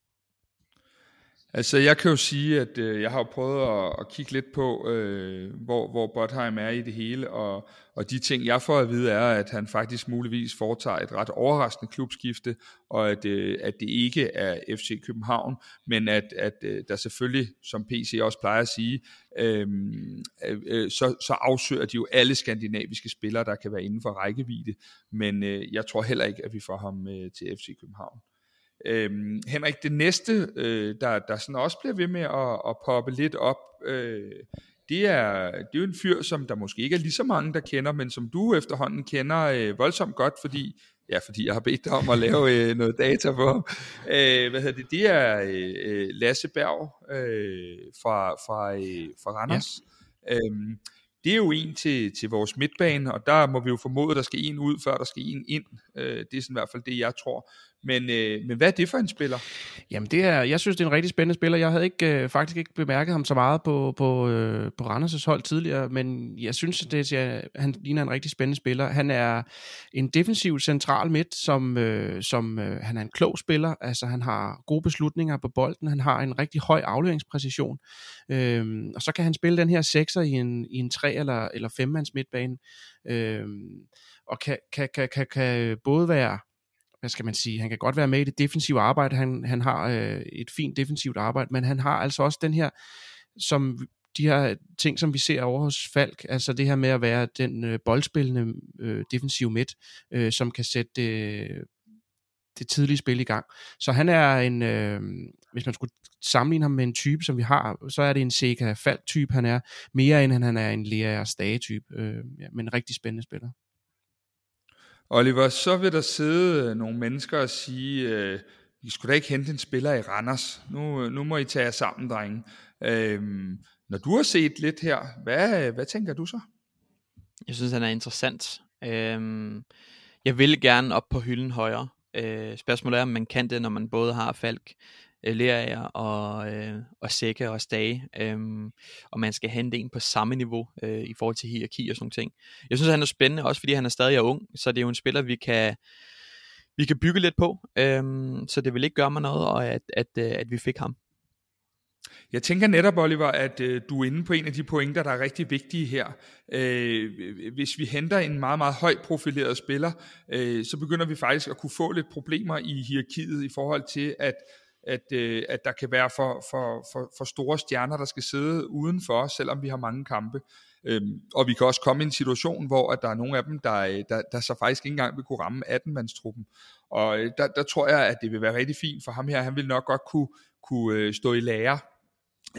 Altså, jeg kan jo sige, at øh, jeg har prøvet at, at kigge lidt på, øh, hvor, hvor Botheim er i det hele, og, og de ting, jeg får at vide, er, at han faktisk muligvis foretager et ret overraskende klubskifte, og at, øh, at det ikke er FC København, men at, at øh, der selvfølgelig, som PC også plejer at sige, øhm, øh, øh, så, så afsøger de jo alle skandinaviske spillere, der kan være inden for rækkevidde, men øh, jeg tror heller ikke, at vi får ham øh, til FC København. Øhm, Henrik, det næste, øh, der, der sådan også bliver ved med at, at poppe lidt op, øh, det er, det er jo en fyr, som der måske ikke er lige så mange, der kender, men som du efterhånden kender øh, voldsomt godt, fordi ja, fordi jeg har bedt dig om at lave øh, noget data på ham. Øh, hvad hedder det? Det er øh, Lasse Berg øh, fra, fra, øh, fra Randers. Ja. Øhm, det er jo en til, til vores midtbane, og der må vi jo formode, at der skal en ud, før der skal en ind. Øh, det er sådan i hvert fald det, jeg tror. Men, øh, men hvad er det for en spiller? Jamen, det er, jeg synes, det er en rigtig spændende spiller. Jeg havde ikke, øh, faktisk ikke bemærket ham så meget på, på, øh, på Randers' hold tidligere, men jeg synes, at det, at han ligner en rigtig spændende spiller. Han er en defensiv central midt, som, øh, som øh, han er en klog spiller. Altså, han har gode beslutninger på bolden. Han har en rigtig høj afleveringspræcision. Øh, og så kan han spille den her sekser i en, i en tre- eller, eller femmands midtbane. Øh, og kan, kan, kan, kan, kan både være hvad skal man sige, han kan godt være med i det defensive arbejde, han, han har øh, et fint defensivt arbejde, men han har altså også den her, som de her ting, som vi ser over hos Falk, altså det her med at være den øh, boldspillende øh, defensive midt, øh, som kan sætte øh, det tidlige spil i gang. Så han er en, øh, hvis man skulle sammenligne ham med en type, som vi har, så er det en Seca Falk-type, han er, mere end han er en Lea Stage-type, øh, ja, men en rigtig spændende spiller. Oliver, så vil der sidde øh, nogle mennesker og sige, øh, I skulle da ikke hente en spiller i Randers. Nu, øh, nu må I tage jer sammen, drenge. Øh, når du har set lidt her, hvad, øh, hvad tænker du så? Jeg synes, han er interessant. Øh, jeg vil gerne op på hylden højere. Øh, spørgsmålet er, om man kan det, når man både har Falk, øh, Lerager og, øh, og Sække og Stage, øh, og man skal hente en på samme niveau øh, i forhold til hierarki og sådan ting. Jeg synes, han er spændende, også fordi han er stadig er ung, så det er jo en spiller, vi kan, vi kan bygge lidt på, øh, så det vil ikke gøre mig noget, og at, at, at, øh, at vi fik ham. Jeg tænker netop, Oliver, at øh, du er inde på en af de pointer, der er rigtig vigtige her. Øh, hvis vi henter en meget, meget højt profileret spiller, øh, så begynder vi faktisk at kunne få lidt problemer i hierarkiet i forhold til, at at, øh, at der kan være for, for, for, for store stjerner, der skal sidde udenfor, selvom vi har mange kampe. Øhm, og vi kan også komme i en situation, hvor at der er nogle af dem, der, øh, der, der så faktisk ikke engang vil kunne ramme 18-mandstruppen. Og øh, der, der tror jeg, at det vil være rigtig fint for ham her. Han vil nok godt kunne, kunne øh, stå i lære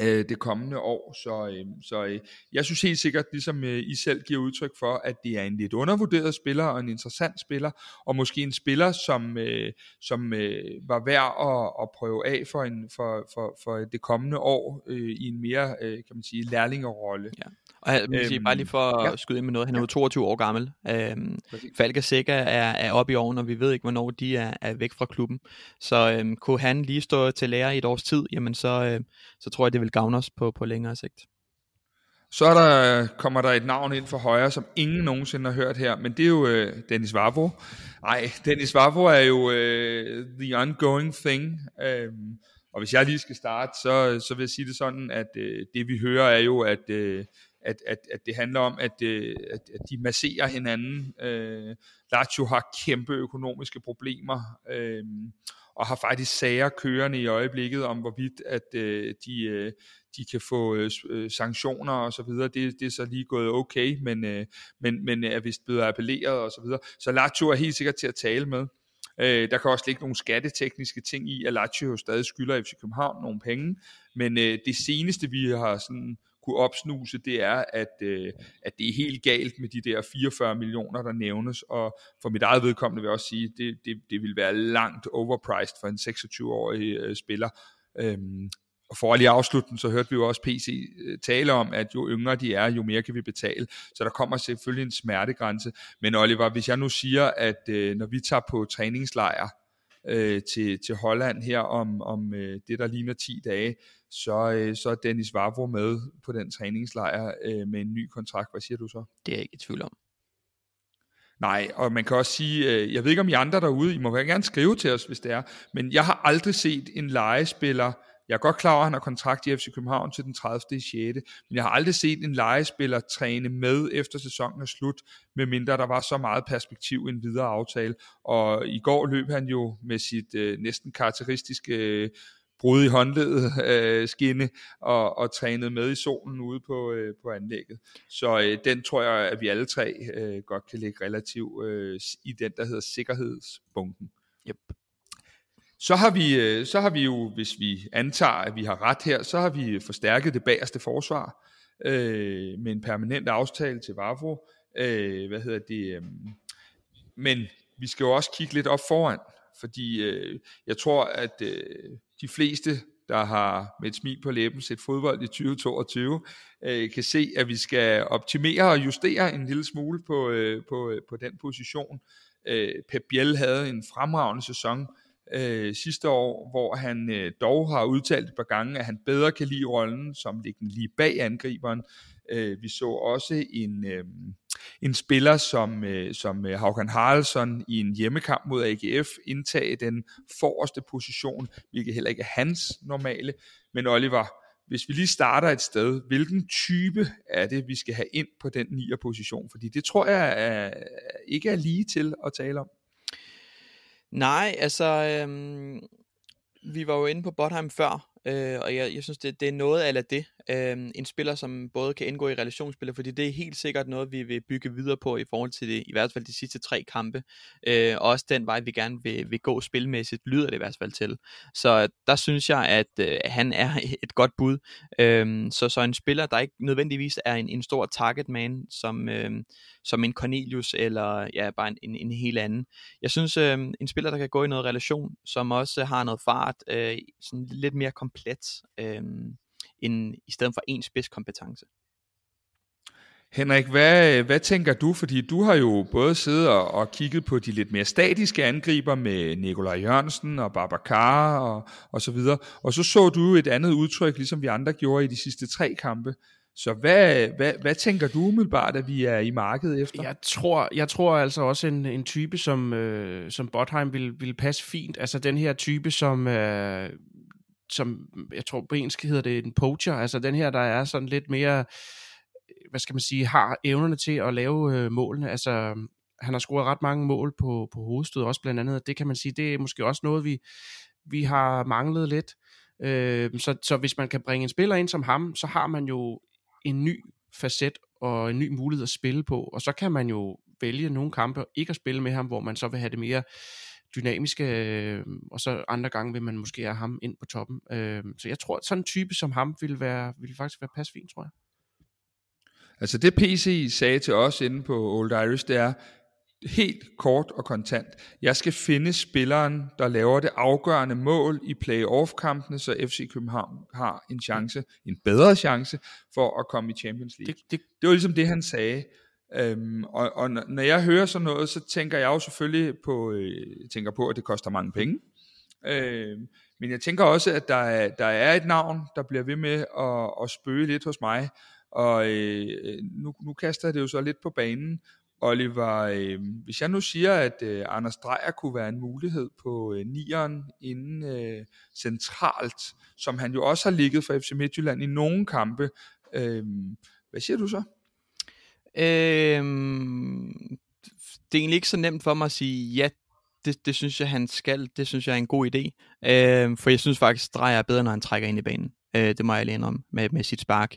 øh, det kommende år. Så, øh, så øh, jeg synes helt sikkert, ligesom øh, I selv giver udtryk for, at det er en lidt undervurderet spiller og en interessant spiller, og måske en spiller, som, øh, som øh, var værd at, at prøve af for, en, for, for, for det kommende år øh, i en mere, øh, kan man sige, lærlingerolle. Ja. Og jeg vil sige, bare lige for at ja. skyde ind med noget, han er jo 22 år gammel. Øhm, Falk og Sikker er, er oppe i årene, og vi ved ikke, hvornår de er, er væk fra klubben. Så øhm, kunne han lige stå til lære i et års tid, jamen så, øh, så tror jeg, det vil gavne os på, på længere sigt. Så er der, kommer der et navn ind for højre, som ingen nogensinde har hørt her, men det er jo øh, Dennis Vavro. Nej, Dennis Vavro er jo øh, the ongoing thing. Øh, og hvis jeg lige skal starte, så, så vil jeg sige det sådan, at øh, det vi hører er jo, at øh, at, at, at det handler om, at, øh, at, at de masserer hinanden. Øh, Lazio har kæmpe økonomiske problemer, øh, og har faktisk sager kørende i øjeblikket om, hvorvidt at øh, de, øh, de kan få øh, øh, sanktioner og så videre. Det, det er så lige gået okay, men, øh, men, men er vist blevet appelleret og så videre. Så Lazio er helt sikkert til at tale med. Øh, der kan også ligge nogle skattetekniske ting i, at Lazio stadig skylder FC København nogle penge, men øh, det seneste vi har sådan kunne opsnuse, det er, at, øh, at det er helt galt med de der 44 millioner, der nævnes, og for mit eget vedkommende vil jeg også sige, det, det, det vil være langt overpriced for en 26-årig øh, spiller. Øhm, og for at lige afslutte den, så hørte vi jo også PC øh, tale om, at jo yngre de er, jo mere kan vi betale. Så der kommer selvfølgelig en smertegrænse. Men Oliver, hvis jeg nu siger, at øh, når vi tager på træningslejr øh, til, til Holland her om, om øh, det, der ligner 10 dage, så, øh, så er Dennis Vavro med på den træningslejr øh, med en ny kontrakt. Hvad siger du så? Det er jeg ikke i tvivl om. Nej, og man kan også sige, øh, jeg ved ikke om I andre derude, I må gerne skrive til os, hvis det er, men jeg har aldrig set en legespiller, jeg er godt klar over, at han har kontrakt i FC København til den 30. 6. Men jeg har aldrig set en legespiller træne med efter sæsonen er slut, medmindre der var så meget perspektiv i en videre aftale. Og i går løb han jo med sit øh, næsten karakteristiske øh, brud i håndledet øh, skinne og, og trænede med i solen ude på, øh, på anlægget. Så øh, den tror jeg, at vi alle tre øh, godt kan lægge relativt øh, i den, der hedder sikkerhedsbunken. Yep. Så har, vi, øh, så har vi jo, hvis vi antager, at vi har ret her, så har vi forstærket det bagerste forsvar øh, med en permanent aftale til Vavro. Øh, hvad hedder det? Øh, men vi skal jo også kigge lidt op foran, fordi øh, jeg tror, at øh, de fleste, der har med et smil på læben set fodbold i 2022, øh, kan se, at vi skal optimere og justere en lille smule på, øh, på, øh, på den position. Øh, Pep Biel havde en fremragende sæson øh, sidste år, hvor han øh, dog har udtalt et par gange, at han bedre kan lide rollen som liggende lige bag angriberen. Øh, vi så også en, øh, en spiller som, øh, som øh, Haugen Haraldsson i en hjemmekamp mod AGF indtage den forreste position, hvilket heller ikke er hans normale. Men Oliver, hvis vi lige starter et sted, hvilken type er det, vi skal have ind på den nier position? Fordi det tror jeg er, ikke er lige til at tale om. Nej, altså, øhm, vi var jo inde på Botheim før, øh, og jeg, jeg synes, det, det er noget af det. Øh, en spiller, som både kan indgå i relationsspiller, fordi det er helt sikkert noget, vi vil bygge videre på i forhold til det, i hvert fald de sidste tre kampe. Øh, og også den vej, vi gerne vil, vil gå spilmæssigt, lyder det i hvert fald til. Så der synes jeg, at øh, han er et godt bud. Øh, så, så en spiller, der ikke nødvendigvis er en, en stor target man, som, øh, som en Cornelius, eller ja, bare en, en, en helt anden. Jeg synes, øh, en spiller, der kan gå i noget relation, som også har noget fart, øh, sådan lidt mere komplet. Øh, end, i stedet for en spidskompetence. Henrik, hvad, hvad tænker du? Fordi du har jo både siddet og, og kigget på de lidt mere statiske angriber med Nikolaj Jørgensen og Babacar og, og så videre. Og så så du et andet udtryk, ligesom vi andre gjorde i de sidste tre kampe. Så hvad, hvad, hvad tænker du umiddelbart, at vi er i markedet efter? Jeg tror, jeg tror altså også en, en type, som, øh, som Botheim vil, vil passe fint. Altså den her type, som øh, som jeg tror på engelsk hedder det en poacher, altså den her, der er sådan lidt mere, hvad skal man sige, har evnerne til at lave øh, målene, altså han har scoret ret mange mål på, på hovedstød også blandt andet, det kan man sige, det er måske også noget, vi, vi har manglet lidt, øh, så, så hvis man kan bringe en spiller ind som ham, så har man jo en ny facet og en ny mulighed at spille på, og så kan man jo vælge nogle kampe ikke at spille med ham, hvor man så vil have det mere dynamiske, øh, og så andre gange vil man måske have ham ind på toppen. Øh, så jeg tror, at sådan en type som ham vil, være, vil faktisk være pas fint, tror jeg. Altså det PC sagde til os inde på Old Irish, det er helt kort og kontant. Jeg skal finde spilleren, der laver det afgørende mål i playoff-kampene, så FC København har en chance, en bedre chance for at komme i Champions League. Det, det, det var ligesom det, han sagde. Øhm, og, og når jeg hører sådan noget, så tænker jeg jo selvfølgelig på, øh, tænker på, at det koster mange penge. Øhm, men jeg tænker også, at der er, der er et navn, der bliver ved med at, at spøge lidt hos mig. Og øh, nu, nu kaster jeg det jo så lidt på banen. Oliver, øh, hvis jeg nu siger, at øh, Anders Dreyer kunne være en mulighed på øh, nieren inden øh, centralt, som han jo også har ligget for FC Midtjylland i nogle kampe, øh, hvad siger du så? Øhm, det er egentlig ikke så nemt for mig at sige, ja, det, det synes jeg, han skal. Det synes jeg er en god idé. Øhm, for jeg synes faktisk, Drejer er bedre, når han trækker ind i banen. Øh, det må jeg alene om med, med sit spark.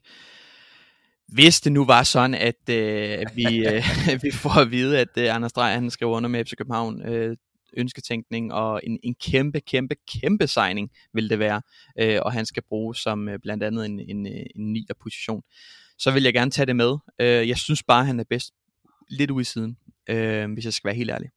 Hvis det nu var sådan, at øh, vi, øh, vi får at vide, at øh, Anders Drejer han skriver under med FC København, øh, ønsketænkning og en, en kæmpe, kæmpe, kæmpe signing vil det være, øh, og han skal bruges som øh, blandt andet en, en, en, en nier position så vil jeg gerne tage det med. Øh, jeg synes bare, han er bedst lidt ude i siden, øh, hvis jeg skal være helt ærlig.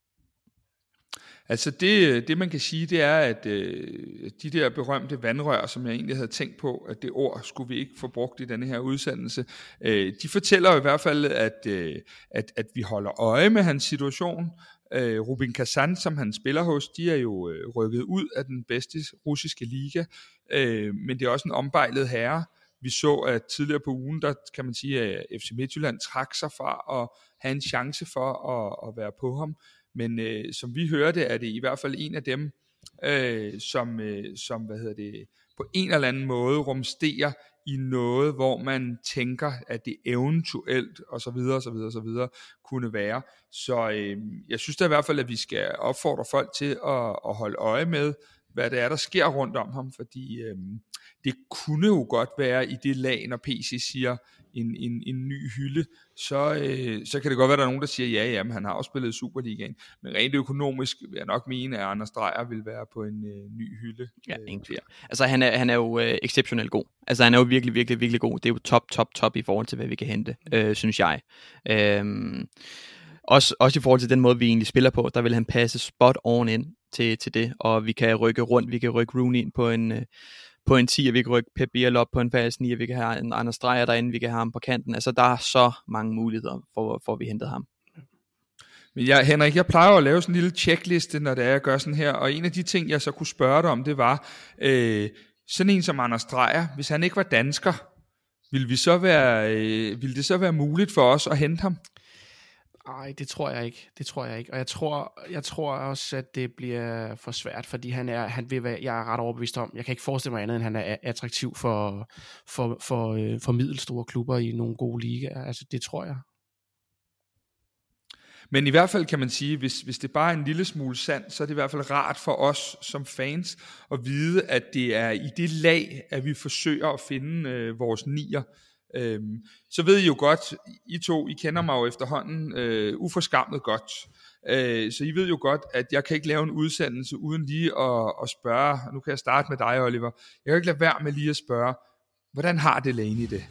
Altså det, det man kan sige, det er, at øh, de der berømte vandrør, som jeg egentlig havde tænkt på, at det ord skulle vi ikke få brugt i denne her udsendelse, øh, de fortæller i hvert fald, at, øh, at, at vi holder øje med hans situation. Øh, Rubin Kazan, som han spiller hos, de er jo øh, rykket ud af den bedste russiske liga, øh, men det er også en ombejlet herre, vi så, at tidligere på ugen, der kan man sige, at FC Midtjylland trak sig fra at have en chance for at, at være på ham. Men øh, som vi hørte, er det i hvert fald en af dem, øh, som, øh, som hvad hedder det, på en eller anden måde rumsterer i noget, hvor man tænker, at det eventuelt, og så videre, og så videre, og så videre, kunne være. Så øh, jeg synes da i hvert fald, at vi skal opfordre folk til at, at holde øje med, hvad det er, der sker rundt om ham, fordi øh, det kunne jo godt være i det lag, når PC siger en, en, en ny hylde, så, øh, så kan det godt være, at der er nogen, der siger, ja, jamen, han har også spillet Superligaen, men rent økonomisk vil jeg nok mene, at Anders Dreyer vil være på en øh, ny hylde. Ja, øh, ingen tvivl. Altså, han er, han er jo øh, exceptionelt god. Altså, han er jo virkelig, virkelig, virkelig god. Det er jo top, top, top i forhold til, hvad vi kan hente, øh, synes jeg. Øh, også, også i forhold til den måde, vi egentlig spiller på, der vil han passe spot on ind til, til det, og vi kan rykke rundt, vi kan rykke Rooney ind på en, øh, på en 10, og vi kan rykke Pep Biel op på en fast 9, og vi kan have en Anders Dreyer derinde, vi kan have ham på kanten. Altså, der er så mange muligheder for, for at vi hentede ham. Men jeg, Henrik, jeg plejer at lave sådan en lille checkliste, når det er, jeg gør sådan her, og en af de ting, jeg så kunne spørge dig om, det var, øh, sådan en som Anders Dreyer, hvis han ikke var dansker, ville, vi så være, øh, ville det så være muligt for os at hente ham? Nej, det tror jeg ikke. Det tror jeg ikke. Og jeg tror, jeg tror også, at det bliver for svært, fordi han er, han vil være, jeg er ret overbevist om, jeg kan ikke forestille mig andet, end han er attraktiv for, for, for, øh, for middelstore klubber i nogle gode ligaer. Altså, det tror jeg. Men i hvert fald kan man sige, hvis, hvis det bare er en lille smule sand, så er det i hvert fald rart for os som fans at vide, at det er i det lag, at vi forsøger at finde øh, vores nier. Øhm, så ved I jo godt, I to, I kender mig jo efterhånden øh, uforskammet godt. Øh, så I ved jo godt, at jeg kan ikke lave en udsendelse uden lige at, at spørge, nu kan jeg starte med dig, Oliver. Jeg kan ikke lade være med lige at spørge, hvordan har det Delaney det?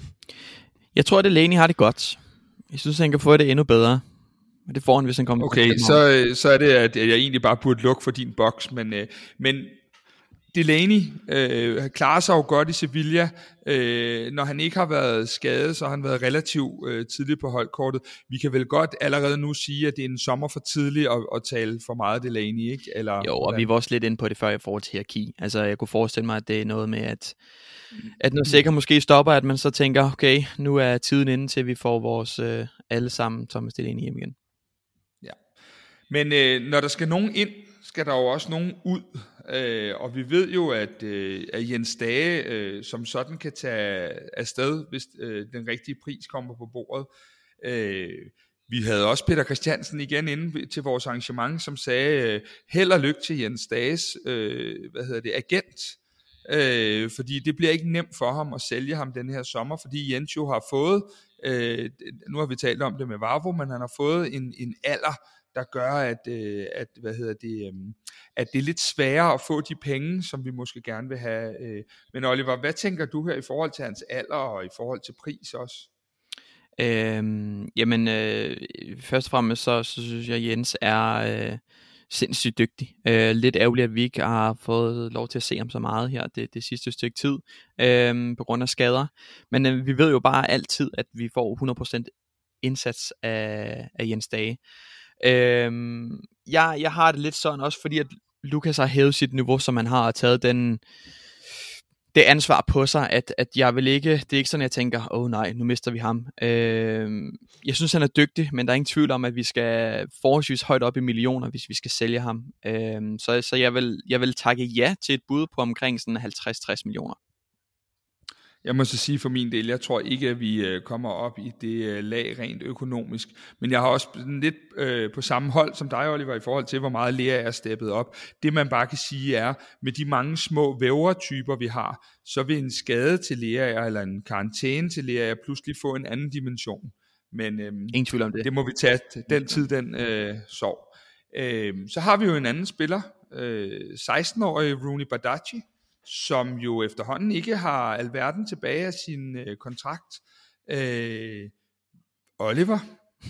Jeg tror, at Delaney har det godt. Jeg synes, han kan få det endnu bedre. Men det får han, hvis han kommer Okay, så, så er det, at jeg egentlig bare burde lukke for din boks, men, øh, men Delaney øh, klarer sig jo godt i Sevilla. Øh, når han ikke har været skadet, så har han været relativt øh, tidligt på holdkortet. Vi kan vel godt allerede nu sige, at det er en sommer for tidligt at, at tale for meget Delaney, ikke? Eller, jo, og hvordan? vi var også lidt inde på det før i forhold til hierarki. Altså, jeg kunne forestille mig, at det er noget med, at, at når sikkert måske stopper, at man så tænker, okay, nu er tiden inde til, vi får vores øh, alle sammen Thomas Delaney hjem igen. Ja. Men øh, når der skal nogen ind, skal der jo også nogen ud. Øh, og vi ved jo, at, øh, at Jens Dage øh, som sådan kan tage afsted, hvis øh, den rigtige pris kommer på bordet. Øh, vi havde også Peter Christiansen igen inde til vores arrangement, som sagde, øh, held og lykke til Jens Dages øh, hvad hedder det, agent. Øh, fordi det bliver ikke nemt for ham at sælge ham den her sommer, fordi Jens jo har fået, øh, nu har vi talt om det med Varvo, men han har fået en, en alder, der gør, at, øh, at, hvad hedder det, øh, at det er lidt sværere at få de penge, som vi måske gerne vil have. Øh. Men Oliver, hvad tænker du her i forhold til hans alder og i forhold til pris også? Øhm, jamen, øh, først og fremmest så, så synes jeg, Jens er øh, sindssygt dygtig. Øh, lidt ærgerligt, at vi ikke har fået lov til at se ham så meget her det, det sidste stykke tid, øh, på grund af skader. Men øh, vi ved jo bare altid, at vi får 100% indsats af, af Jens Dage. Øhm, jeg, jeg har det lidt sådan også, fordi at Lukas har hævet sit niveau, som han har, taget den, det ansvar på sig, at, at jeg vil ikke, det er ikke sådan, jeg tænker, åh oh, nej, nu mister vi ham. Øhm, jeg synes, han er dygtig, men der er ingen tvivl om, at vi skal forholdsvis højt op i millioner, hvis vi skal sælge ham. Øhm, så så jeg, vil, jeg vil takke ja til et bud på omkring sådan 50-60 millioner. Jeg må så sige for min del, jeg tror ikke, at vi øh, kommer op i det øh, lag rent økonomisk. Men jeg har også lidt øh, på samme hold som dig, Oliver, i forhold til, hvor meget Lea er steppet op. Det man bare kan sige er, med de mange små vævertyper, vi har, så vil en skade til Lea eller en karantæne til Lea pludselig få en anden dimension. Men øhm, Ingen tvivl om det. det må vi tage den tid, den øh, sov. Øh, så har vi jo en anden spiller, øh, 16-årige Rooney Badachi, som jo efterhånden ikke har alverden tilbage af sin øh, kontrakt. Øh, Oliver,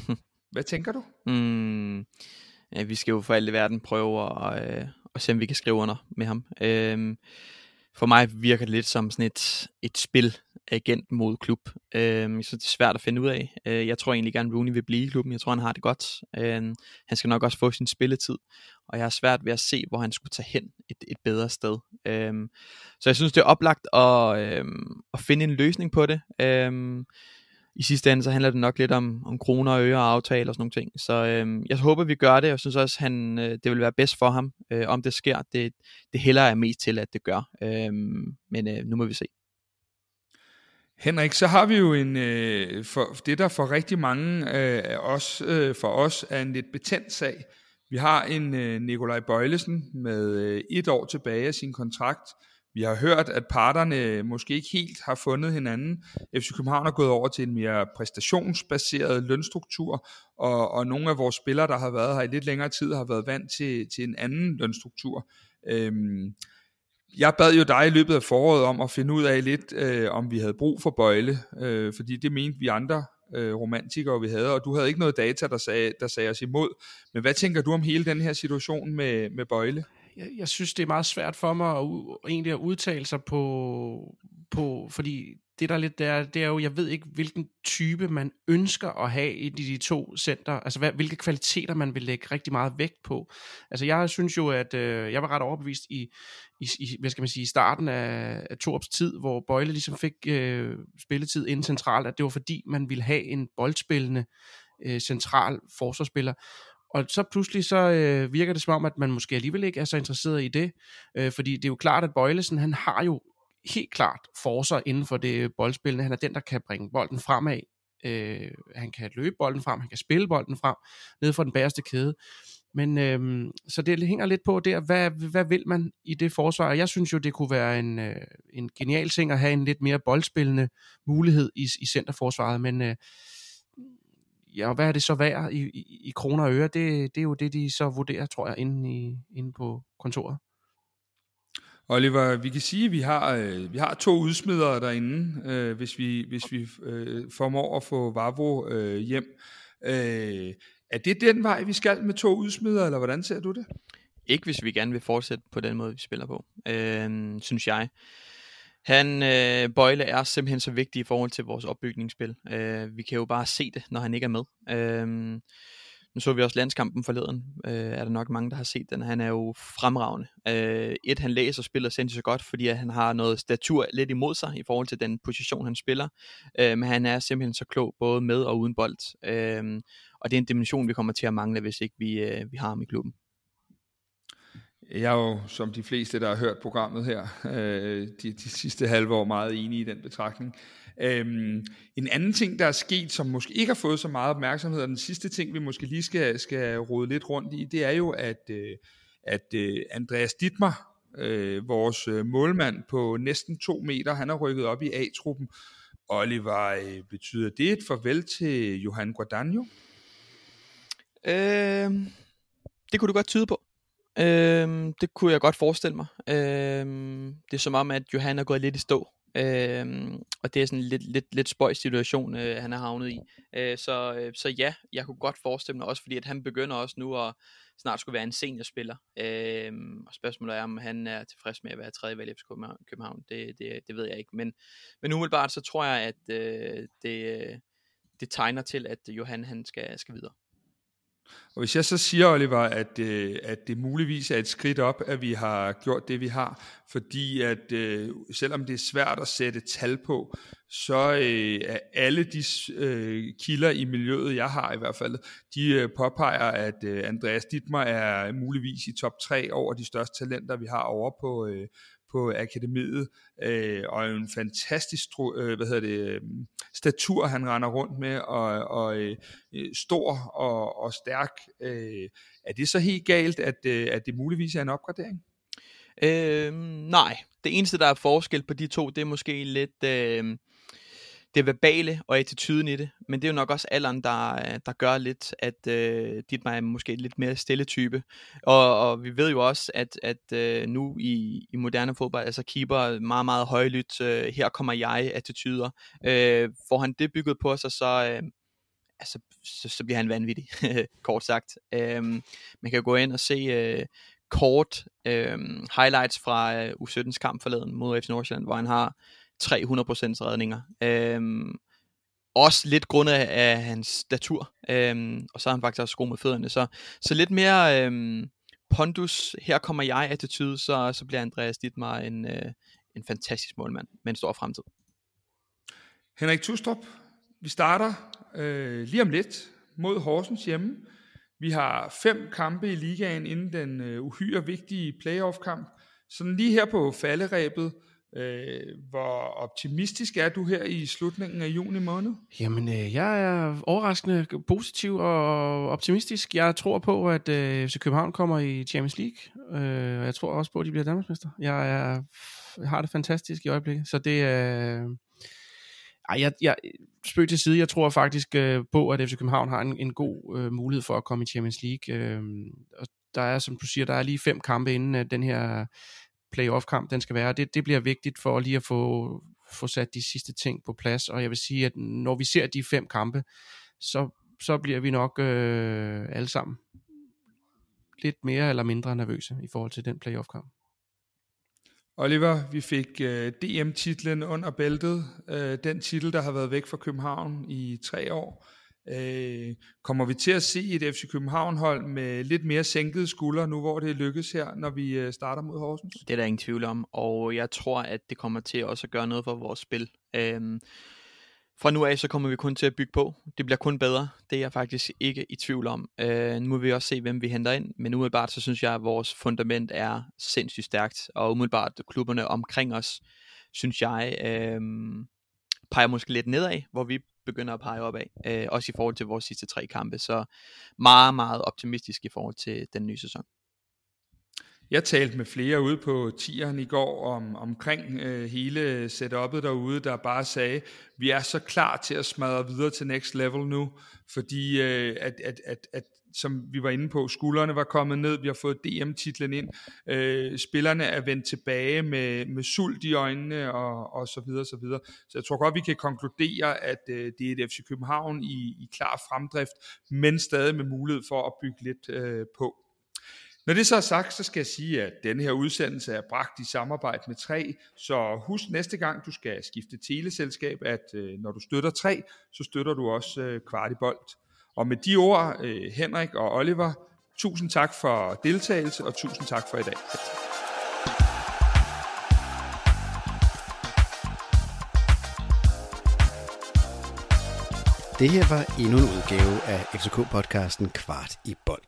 hvad tænker du? Mm, ja, vi skal jo for alt i verden prøve at, øh, at se, om vi kan skrive under med ham. Øh, for mig virker det lidt som sådan et, et spil agent mod klub. Øh, så det er svært at finde ud af. Øh, jeg tror egentlig gerne, Rooney vil blive i klubben. Jeg tror, han har det godt. Øh, han skal nok også få sin spilletid. Og jeg har svært ved at se, hvor han skulle tage hen et, et bedre sted. Øh, så jeg synes, det er oplagt at, øh, at finde en løsning på det. Øh, i sidste ende, så handler det nok lidt om, om kroner og øre og aftaler og sådan nogle ting. Så øh, jeg håber, vi gør det. Jeg synes også, han, øh, det vil være bedst for ham, øh, om det sker. Det, det heller er mest til, at det gør. Øh, men øh, nu må vi se. Henrik, så har vi jo en, øh, for, det der for rigtig mange øh, os, øh, for os er en lidt betændt sag, Vi har en øh, Nikolaj Bøjlesen med øh, et år tilbage af sin kontrakt. Vi har hørt, at parterne måske ikke helt har fundet hinanden. FC København er gået over til en mere præstationsbaseret lønstruktur, og, og nogle af vores spillere, der har været her i lidt længere tid, har været vant til, til en anden lønstruktur. Øhm, jeg bad jo dig i løbet af foråret om at finde ud af lidt, øh, om vi havde brug for Bøjle, øh, fordi det mente vi andre øh, romantikere, vi havde, og du havde ikke noget data, der sagde, der sagde os imod. Men hvad tænker du om hele den her situation med, med Bøjle? Jeg, jeg synes, det er meget svært for mig at, egentlig at udtale sig på, på fordi det der er lidt der, det er jo, jeg ved ikke, hvilken type man ønsker at have i de, de to center, altså hvad, hvilke kvaliteter man vil lægge rigtig meget vægt på. Altså jeg synes jo, at øh, jeg var ret overbevist i, i, i, hvad skal man sige, i starten af, af Torps tid, hvor Bøjle ligesom fik øh, spilletid inden centralt, at det var fordi, man ville have en boldspillende øh, central forsvarsspiller, og så pludselig så øh, virker det som om, at man måske alligevel ikke er så interesseret i det, øh, fordi det er jo klart, at Bøjlesen, han har jo helt klart forser inden for det boldspillende. Han er den, der kan bringe bolden fremad. Øh, han kan løbe bolden frem, han kan spille bolden frem, ned for den bagerste kæde. Men øh, så det hænger lidt på der, hvad, hvad vil man i det forsvar? Jeg synes jo, det kunne være en, øh, en genial ting at have en lidt mere boldspillende mulighed i, i centerforsvaret, men øh, ja, hvad er det så værd i, i, i kroner og øre? Det, det er jo det, de så vurderer, tror jeg, inde, i, inde på kontoret. Oliver, vi kan sige, at vi har, øh, vi har to udsmidere derinde, øh, hvis vi, hvis vi øh, formår at få Vavro øh, hjem. Øh, er det den vej, vi skal med to udsmidere, eller hvordan ser du det? Ikke hvis vi gerne vil fortsætte på den måde, vi spiller på, øh, synes jeg. Han, øh, Bøjle er simpelthen så vigtig i forhold til vores opbygningsspil. Øh, vi kan jo bare se det, når han ikke er med. Øh, nu så vi også landskampen forleden, øh, er der nok mange, der har set den. Han er jo fremragende. Øh, et, han læser spiller sindssygt så godt, fordi at han har noget statur lidt imod sig i forhold til den position, han spiller. Øh, men han er simpelthen så klog, både med og uden bold. Øh, og det er en dimension, vi kommer til at mangle, hvis ikke vi, øh, vi har ham i klubben. Jeg er jo, som de fleste, der har hørt programmet her, øh, de, de sidste halve år meget enig i den betragtning. Øhm, en anden ting, der er sket, som måske ikke har fået så meget opmærksomhed, og den sidste ting, vi måske lige skal, skal rode lidt rundt i, det er jo, at, øh, at øh, Andreas Dittmer, øh, vores øh, målmand på næsten to meter, han er rykket op i A-truppen. Oliver, øh, betyder det et farvel til Johan Guadagno? Øh, det kunne du godt tyde på. Øh, det kunne jeg godt forestille mig. Øh, det er som om, at Johan er gået lidt i stå. Øh, og det er sådan en lidt, lidt, lidt spøj situation, øh, han er havnet i. Øh, så, øh, så ja, jeg kunne godt forestille mig også, fordi at han begynder også nu at snart skulle være en seniorspiller. Øh, og spørgsmålet er, om han er tilfreds med at være tredje valg i København. Det, det, det ved jeg ikke. Men, men umiddelbart så tror jeg, at øh, det, øh, det tegner til, at Johan han skal, skal videre. Og hvis jeg så siger, Oliver, at, øh, at det muligvis er et skridt op, at vi har gjort det, vi har, fordi at øh, selvom det er svært at sætte tal på, så øh, er alle de øh, kilder i miljøet, jeg har i hvert fald, de øh, påpeger, at øh, Andreas Dittmer er muligvis i top 3 over de største talenter, vi har over på, øh, på akademiet, øh, og en fantastisk øh, hvad hedder det, øh, statur, han render rundt med, og, og øh, øh, stor og, og stærk. Øh, er det så helt galt, at, øh, at det muligvis er en opgradering? Øh, nej, det eneste, der er forskel på de to, det er måske lidt... Øh det verbale og attituden i det, men det er jo nok også alderen, der, der gør lidt, at øh, dit mig er måske lidt mere stille type. Og, og vi ved jo også, at, at øh, nu i, i moderne fodbold, altså keeper meget, meget højlydt, øh, her kommer jeg attityder. Øh, får han det bygget på sig, så, øh, altså, så, så bliver han vanvittig, kort sagt. Øh, man kan gå ind og se øh, kort øh, highlights fra øh, U17's kamp forleden mod FC Nordsjælland, hvor han har 300% redninger. Øhm, også lidt grundet af hans statur, øhm, og så har han faktisk også sko med fødderne, så, så lidt mere øhm, pondus, her kommer jeg attitude, så, så bliver Andreas Dittmar en, øh, en fantastisk målmand med en stor fremtid. Henrik Tustrup, vi starter øh, lige om lidt mod Horsens hjemme. Vi har fem kampe i ligaen inden den øh, uhyre vigtige playoff-kamp. Sådan lige her på falderæbet, Øh, hvor optimistisk er du her i slutningen af juni måned? Jamen, øh, jeg er overraskende positiv og optimistisk. Jeg tror på, at øh, FC København kommer i Champions League, øh, jeg tror også på, at de bliver Danmarksmester. Jeg, er, jeg har det fantastisk i øjeblikket, så det er... Øh, ej, jeg, jeg, spøg til side, jeg tror faktisk øh, på, at FC København har en, en god øh, mulighed for at komme i Champions League. Øh, og der er, som du siger, der er lige fem kampe inden øh, den her playoff-kamp, den skal være. Det, det bliver vigtigt for lige at få, få sat de sidste ting på plads, og jeg vil sige, at når vi ser de fem kampe, så, så bliver vi nok øh, alle sammen lidt mere eller mindre nervøse i forhold til den playoff-kamp. Oliver, vi fik øh, DM-titlen under bæltet. Øh, den titel, der har været væk fra København i tre år. Øh, kommer vi til at se et FC København-hold med lidt mere sænkede skuldre, nu hvor det lykkes her, når vi øh, starter mod Horsens? Det er der ingen tvivl om, og jeg tror, at det kommer til også at gøre noget for vores spil. Øh, fra nu af, så kommer vi kun til at bygge på. Det bliver kun bedre. Det er jeg faktisk ikke i tvivl om. Øh, nu må vi også se, hvem vi henter ind. Men umiddelbart, så synes jeg, at vores fundament er sindssygt stærkt. Og umiddelbart, klubberne omkring os, synes jeg, øh, peger måske lidt nedad, hvor vi begynder at pege opad. Øh, også i forhold til vores sidste tre kampe. Så meget, meget optimistisk i forhold til den nye sæson. Jeg talte med flere ude på tieren i går om, omkring øh, hele setup'et derude, der bare sagde, vi er så klar til at smadre videre til next level nu, fordi øh, at, at, at, at som vi var inde på, skuldrene var kommet ned, vi har fået DM-titlen ind, øh, spillerne er vendt tilbage med, med sult i øjnene og, og så videre, så videre. Så jeg tror godt, vi kan konkludere, at øh, det er et FC København i, i klar fremdrift, men stadig med mulighed for at bygge lidt øh, på. Når det så er sagt, så skal jeg sige, at denne her udsendelse er bragt i samarbejde med 3, så husk næste gang, du skal skifte teleselskab, at øh, når du støtter 3, så støtter du også øh, Kvartibolt. Og med de ord, øh, Henrik og Oliver, tusind tak for deltagelse, og tusind tak for i dag. Det her var endnu en udgave af FCK-podcasten Kvart i bold.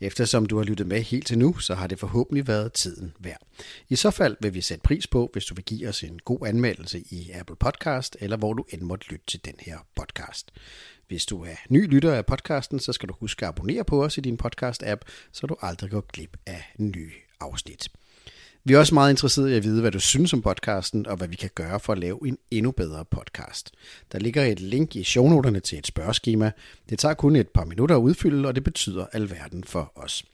Eftersom du har lyttet med helt til nu, så har det forhåbentlig været tiden værd. I så fald vil vi sætte pris på, hvis du vil give os en god anmeldelse i Apple Podcast, eller hvor du end måtte lytte til den her podcast. Hvis du er ny lytter af podcasten, så skal du huske at abonnere på os i din podcast-app, så du aldrig går glip af nye afsnit. Vi er også meget interesserede i at vide, hvad du synes om podcasten, og hvad vi kan gøre for at lave en endnu bedre podcast. Der ligger et link i shownoterne til et spørgeskema. Det tager kun et par minutter at udfylde, og det betyder alverden for os.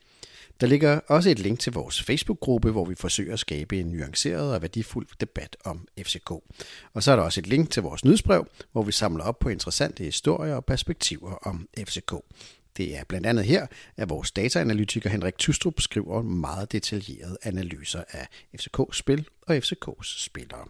Der ligger også et link til vores Facebook-gruppe, hvor vi forsøger at skabe en nuanceret og værdifuld debat om FCK. Og så er der også et link til vores nyhedsbrev, hvor vi samler op på interessante historier og perspektiver om FCK. Det er blandt andet her, at vores dataanalytiker Henrik Tystrup skriver meget detaljerede analyser af FCK's spil og FCK's spillere.